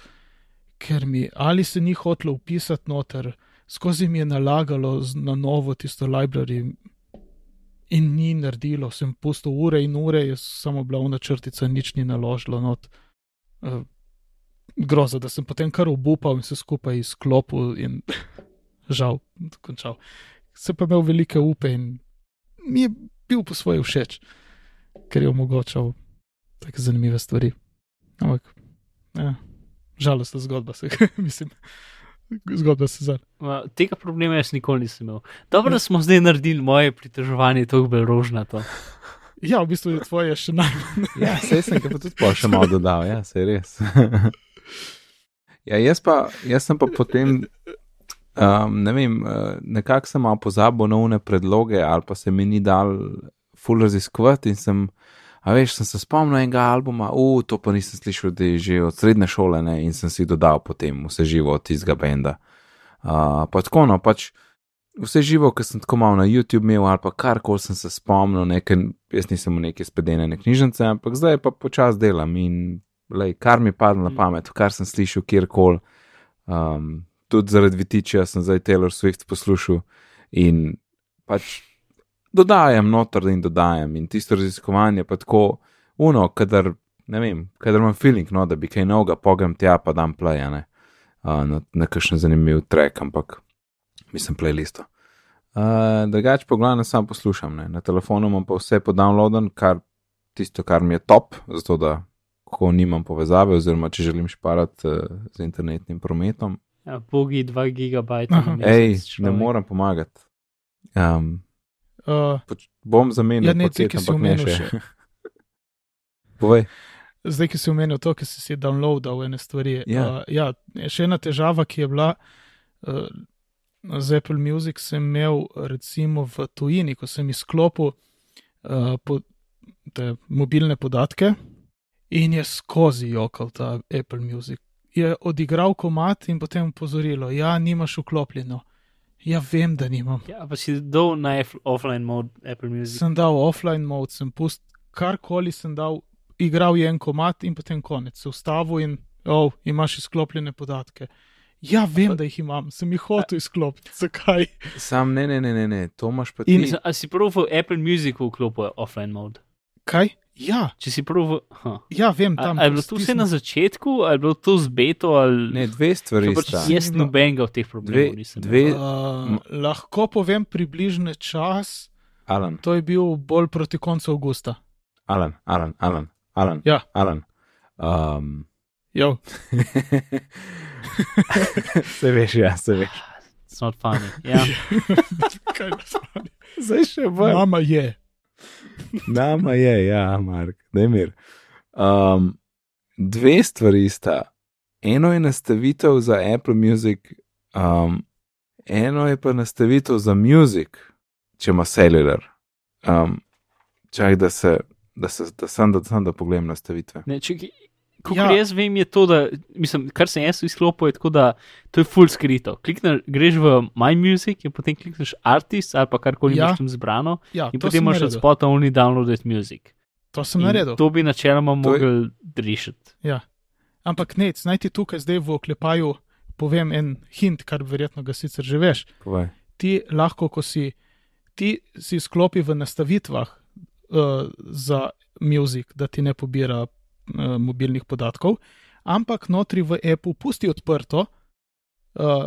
ker mi ali se ni hotelo upisati noter, skozi mi je nalagalo na novo tisto library. In ni naredilo, sem pustil ure in ure, je samo bila una črtica, nič ni naložilo. Not. Uh, groza, da sem potem kar obupal in se skupaj izklopil in žal, končal. Se pa imel velike upe in mi je bil po svoje všeč, ker je omogočal tako zanimive stvari. Ampak, ja, žalostna zgodba se, mislim, zgodba se zdaj. Tega problema jaz nikoli nisem imel. Dobro, da smo zdaj naredili moje pritoževanje tako bolj rožnato. Ja, v bistvu je tvoje še najbolj. Ja, sej sem ga pa tudi pa še malo dodal, ja, sej res. ja, jaz pa, jaz sem pa potem, um, ne vem, uh, nekako sem malo pozabil na une predloge ali pa se mi ni dal full raziskovati in sem, a veš, sem se spomnil enega albuma, u, to pa nisem slišal, da je že od srednje šole, ne, in sem si dodal potem vse živo od tistega benda. Uh, pa tako, no, pač vse živo, ki sem tako malo na YouTube imel ali pa karkoli sem se spomnil, nekaj, jaz nisem v neke spedenene knjižnice, ampak zdaj pa počas delam in lej, kar mi padlo na pamet, kar sem slišal kjerkoli. Um, tudi zaradi Vitiča sem zdaj Taylor Swift poslušal in pač dodajam noter in dodajam in tisto raziskovanje pa tako uno, kadar, ne vem, kadar imam feeling, no, da bi kaj novega, pogem tja pa dam plajane uh, na, na kakšen zanimiv trek, ampak mislim playlisto. Uh, Drugač pa glavno sam poslušam, ne. na telefonu imam pa vse podownloaden, kar tisto, kar mi je top, zato da ko nimam povezave, oziroma če želim šparati uh, z internetnim prometom. Ja, Bogi 2 gigabajta. Ej, ne morem pomagati. Um, Uh, poč- bom zamenjal Ja, ne, ti, ki si omenil še. Povej. zdaj, ki si omenil to, ki si si downloadal ene stvari. Ja. Uh, ja, še ena težava, ki je bila uh, z Apple Music, sem imel recimo v tujini, ko sem izklopil uh, po, te mobilne podatke in je skozi jokal ta Apple Music. Je odigral komat in potem upozorilo, ja, nimaš vklopljeno. Ja, vem, da nimam. Ja, pa si dol na offline mode Apple Music. Sem dal offline mode, sem pust, karkoli sem dal, igral je en komat in potem konec. Se ustavil in, oh, imaš izklopljene podatke. Ja, vem, da jih imam, sem jih hotel izklopiti. Zakaj? Sam ne, ne, ne, ne, ne. to imaš pa ti. In- A si prav v Apple Music vklopil offline mode? Kaj? Ja, Če si prav v. Ja vem, tam. je bilo to vse na začetku, ali je bilo to z beto, ali Ne, dve stvari pač. Jaz nobenega od teh problemov Dve, nisem. dve, imel. Uh, lahko povem približne čas, Alan, to je bil bolj proti koncu avgusta. Alan, Alan, Alan, Alan. Ja. Alan. Um, Jo, se veš, ja, se veš. It's not funny. Ja. mani. Zdaj še bolj. Mama je. Nama je, ja, Mark, da je mir. Um, dve stvari sta. Eno je nastavitev za Apple Music, um, eno je pa nastavitev za Music, če ima celular. Um, čak, da se, da se, da sem, da sem, da pogledam nastavitve. Ne, če, Kot Ja. ja. jaz vem, je to, da, mislim, kar sem jaz izklopil, je tako, da to je full skrito. Klikneš, greš v My Music in potem klikneš Artist ali pa karkoli Ja. imaš tam zbrano Ja, in potem imaš od spota only downloaded music. To sem In naredil. To bi načeloma To je- mogel rešiti. Ja. Ampak ne, naj ti tukaj zdaj v oklepaju povem en hint, kar verjetno ga sicer že veš. Povej. Ti lahko, ko si, ti si sklopi v nastavitvah uh, za muzik, da ti ne pobira uh, mobilnih podatkov, ampak notri v appu pusti odprto, uh,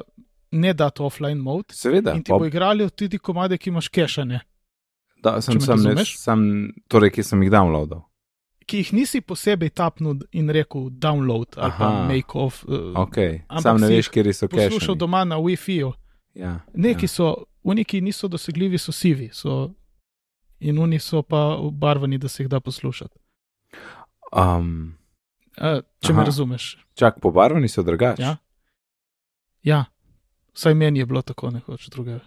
ne dati offline mode. Seveda, In ti pa- bo igrali tudi komade, ki imaš kešane, da, sem, sem, ne, sem, torej, ki sem jih downloadal. ki jih nisi posebej tapnil in rekel download ali pa Aha. make off. Uh, Okay. Ampak Sam ne veš, kje so Poslušal cache. doma na Wi-Fi-ju. Ja, Neki ja. so, oni, ki niso dosegljivi, so sivi, so, in oni so pa obarvani, da se jih da poslušati. Um, Uh, če Aha. me razumeš. čak, pobarvani so drugačni. Ja. Ja, vsaj meni je bilo tako, nekoč drugega.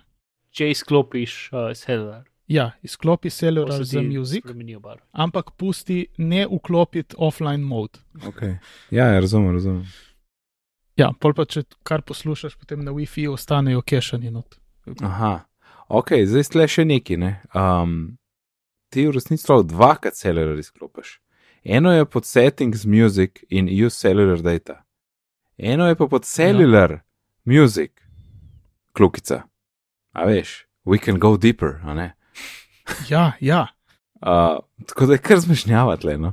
če izklopiš uh, celular. Ja, izklopi se za muzik, ampak pusti ne vklopiti offline mode. Okay. Ja, ja, razumem, razumem. Ja, pol pa če kar poslušaš, potem na WiFi ostanejo kešani not. Aha, ok, zdaj stle še neki. Ne? Um, ti v resnici lahko dvakrat celular izklopiš. Eno je pod settings music in use cellular data. Eno je pa pod cellular ja. music, klukica. A veš, we can go deeper, a ne. Ja, ja, Uh, tako da je kar zmešnjavati le. No?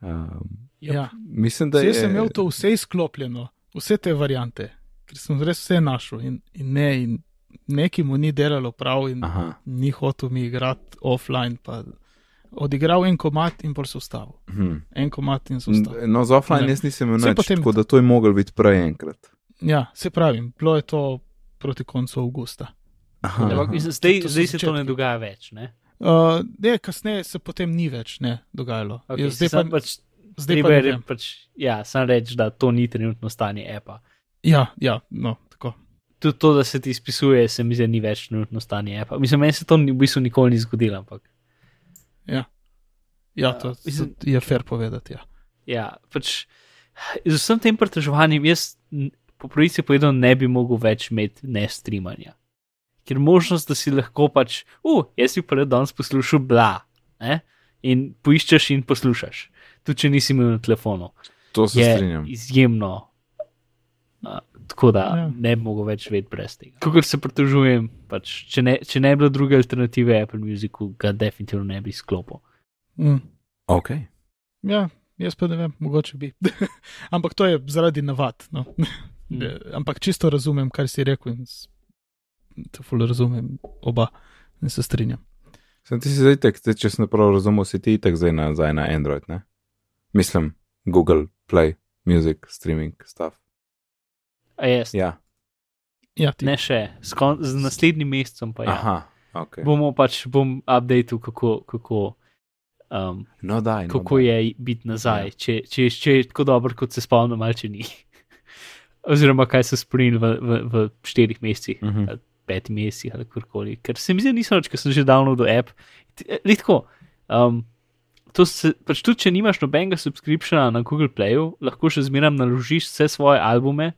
Um, ja. mislim, da Zdaj je. sem imel to vse izklopljeno, vse te variante, ker sem res vse našel in, in ne, in neki mu ni delalo prav in Aha, ni hotel mi igrati offline. Pa odigral en komat in pol se ustavil. hm. En komat in se ustavil. No, z offline Ne. jaz nisem imel nič, tako da to je mogel biti prej enkrat. Ja, se pravim, bilo je to proti koncu avgusta. Aha, Ampak aha. Zdaj, zdaj se to ne dogaja več. Ne? Uh, ne, kasneje se potem ni več ne, dogajalo. Okay, Ja, zdaj pa, pač, zdaj pa je pač, ja, sam reči, da to ni trenutno stanje apa. Ja, ja, no, tako. Tudi to, da se ti izpisuje, se mi zdi, ni več trenutno stanje apa. Mislim, meni se to ni, v bistvu nikoli ni zgodilo, ampak Ja, to, Ja, mislim- to je fair povedati. Ja. ja, pač z vsem tem pretežovanjem jaz n- po pravici povedal ne bi mogel več imeti ne streamanja. Ker možnost, da si lahko pač, uh, jaz si pa le danes poslušal bla, ne? in poiščeš in poslušaš, tudi če nisi imel na telefonu. To se je strinjam. izjemno. Uh, tako da Ja. ne bi mogel več vedeti brez tega. Kot se pritožujem, pač, če, ne, če ne bi bilo druge alternative Apple Musicu, ga definitivno ne bi sklopil. Mm. Ok. ja, jaz pa ne vem, mogoče bi. Ampak to je zaradi navad. No. Mm. Ampak čisto razumem, kaj si rekel in s- to ful razumem oba in se strinjam. Sem ti zdaj tek, če sem prav razumel, si ti tek zdaj na, zdaj na Android, ne? Mislim, Google Play, Music, Streaming, stuff. A jaz? Ja. Ja, ti, Ne še, z, kon, z naslednjim mesecem pa ja. Aha, ok. bomo pač bom updated, kako, kako, um, No, daj. No, kako daj. je biti nazaj, ja. če, če, če je tako dobro, kot se spomnim, ali če ni. Oziroma, kaj so spremenili v, v, v štirih mesecih. Mhm. ali petih mesecih ali karkoli. Ker se mi zdi, nisem več, ker sem že downloadil app. Redko. Um, to se, pač tudi, če nimaš nobenega subscriptiona na Google Playu, lahko še zmeraj naložiš vse svoje albume,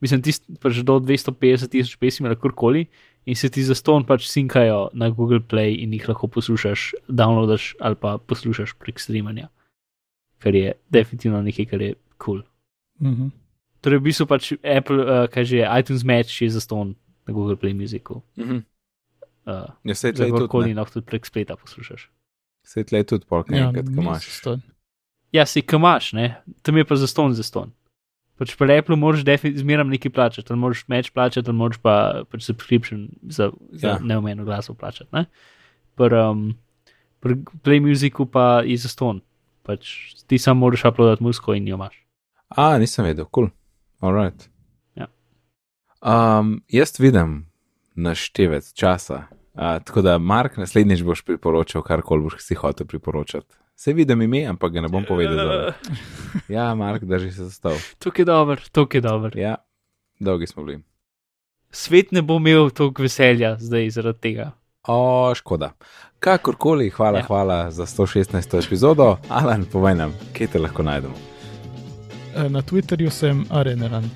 mislim, tisti pač do 250 tisoč pesmi ali karkoli, in se ti zaston pač sinkajo na Google Play in jih lahko poslušaš, downloadaš ali pa poslušaš prek streamanja. Kar je definitivno nekaj, kar je kul. Cool. mhm. Torej, v bistvu pač Apple, uh, kaj že je, iTunes Match je zaston na Google Play Musicu. Mhm. Uh, Ja, sej Za tle tudi, ne. lahko tudi prek spleta poslušaš. Sej tle tudi polk ja, enkrat, ko ni imaš. Ja, si kamaš, ne, tam je pa zaston, zaston. Pač pri Apple moraš zmeraj nekaj plačati, ali moraš meč plačati, ali moraš pa pač subscription za, za Ja. neomejeno glasov plačati. Ne? Pri um, pri Play Musicu pa je zaston. Pač ti sam moraš uploadati muziko in jo imaš. A, nisem vedel, kul. Cool. Alright. Ja. Um, jaz vidim naštevec časa. Uh, tako da, Mark, naslednjič boš priporočal karkoli boš si hotel priporočati. Se vidim ime, ampak ga ne bom povedal. zdaj. Ja, Mark, drži se zastav. To je dober, to je dober. Ja, dolgi smo bili. Svet ne bo imel toliko veselja zdaj zaradi tega. O, škoda. Kakorkoli, hvala, ja. Hvala za 116. epizodo. Alan, povej nam, kje te lahko najdemo. Eh, Na Twitterju sem areneran.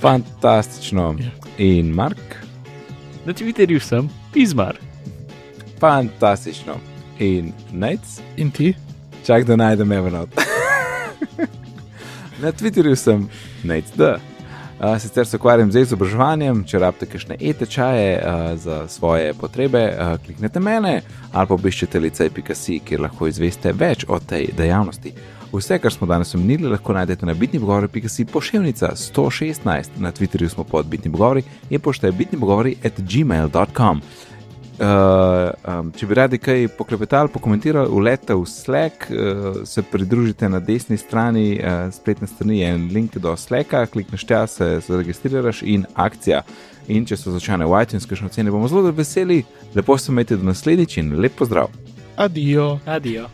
Fantastično. Ja. In Mark, Na Twitterju sem Pizmar. fantastično. In Nec, In ti? čak da najdem Evernote. Na Twitterju sem Nec D. Uh, sicer se ukvarjam z izobraževanjem, če rabite kakšne e-tečaje uh, za svoje potrebe, uh, kliknite mene ali pa obiščite licej.si, kjer lahko izveste več o tej dejavnosti. Vse, kar smo danes omenili, lahko najdete na bitni pogovori.si pošiljnica 116, na Twitterju smo pod bitni pogovori in pošte bitni pogovori at gmail.com. Uh, um, če bi radi kaj poklepetali, pokomentirali, ulete v Slack, uh, se pridružite na desni strani uh, spletne strani, je en link do Slacka, klikneš tja, se, se registriraš in akcija. In če so začane v iTunes, kakšno cene, bomo zelo veseli, lepo se imejte do naslednjič in lep pozdrav. Adijo. Adijo.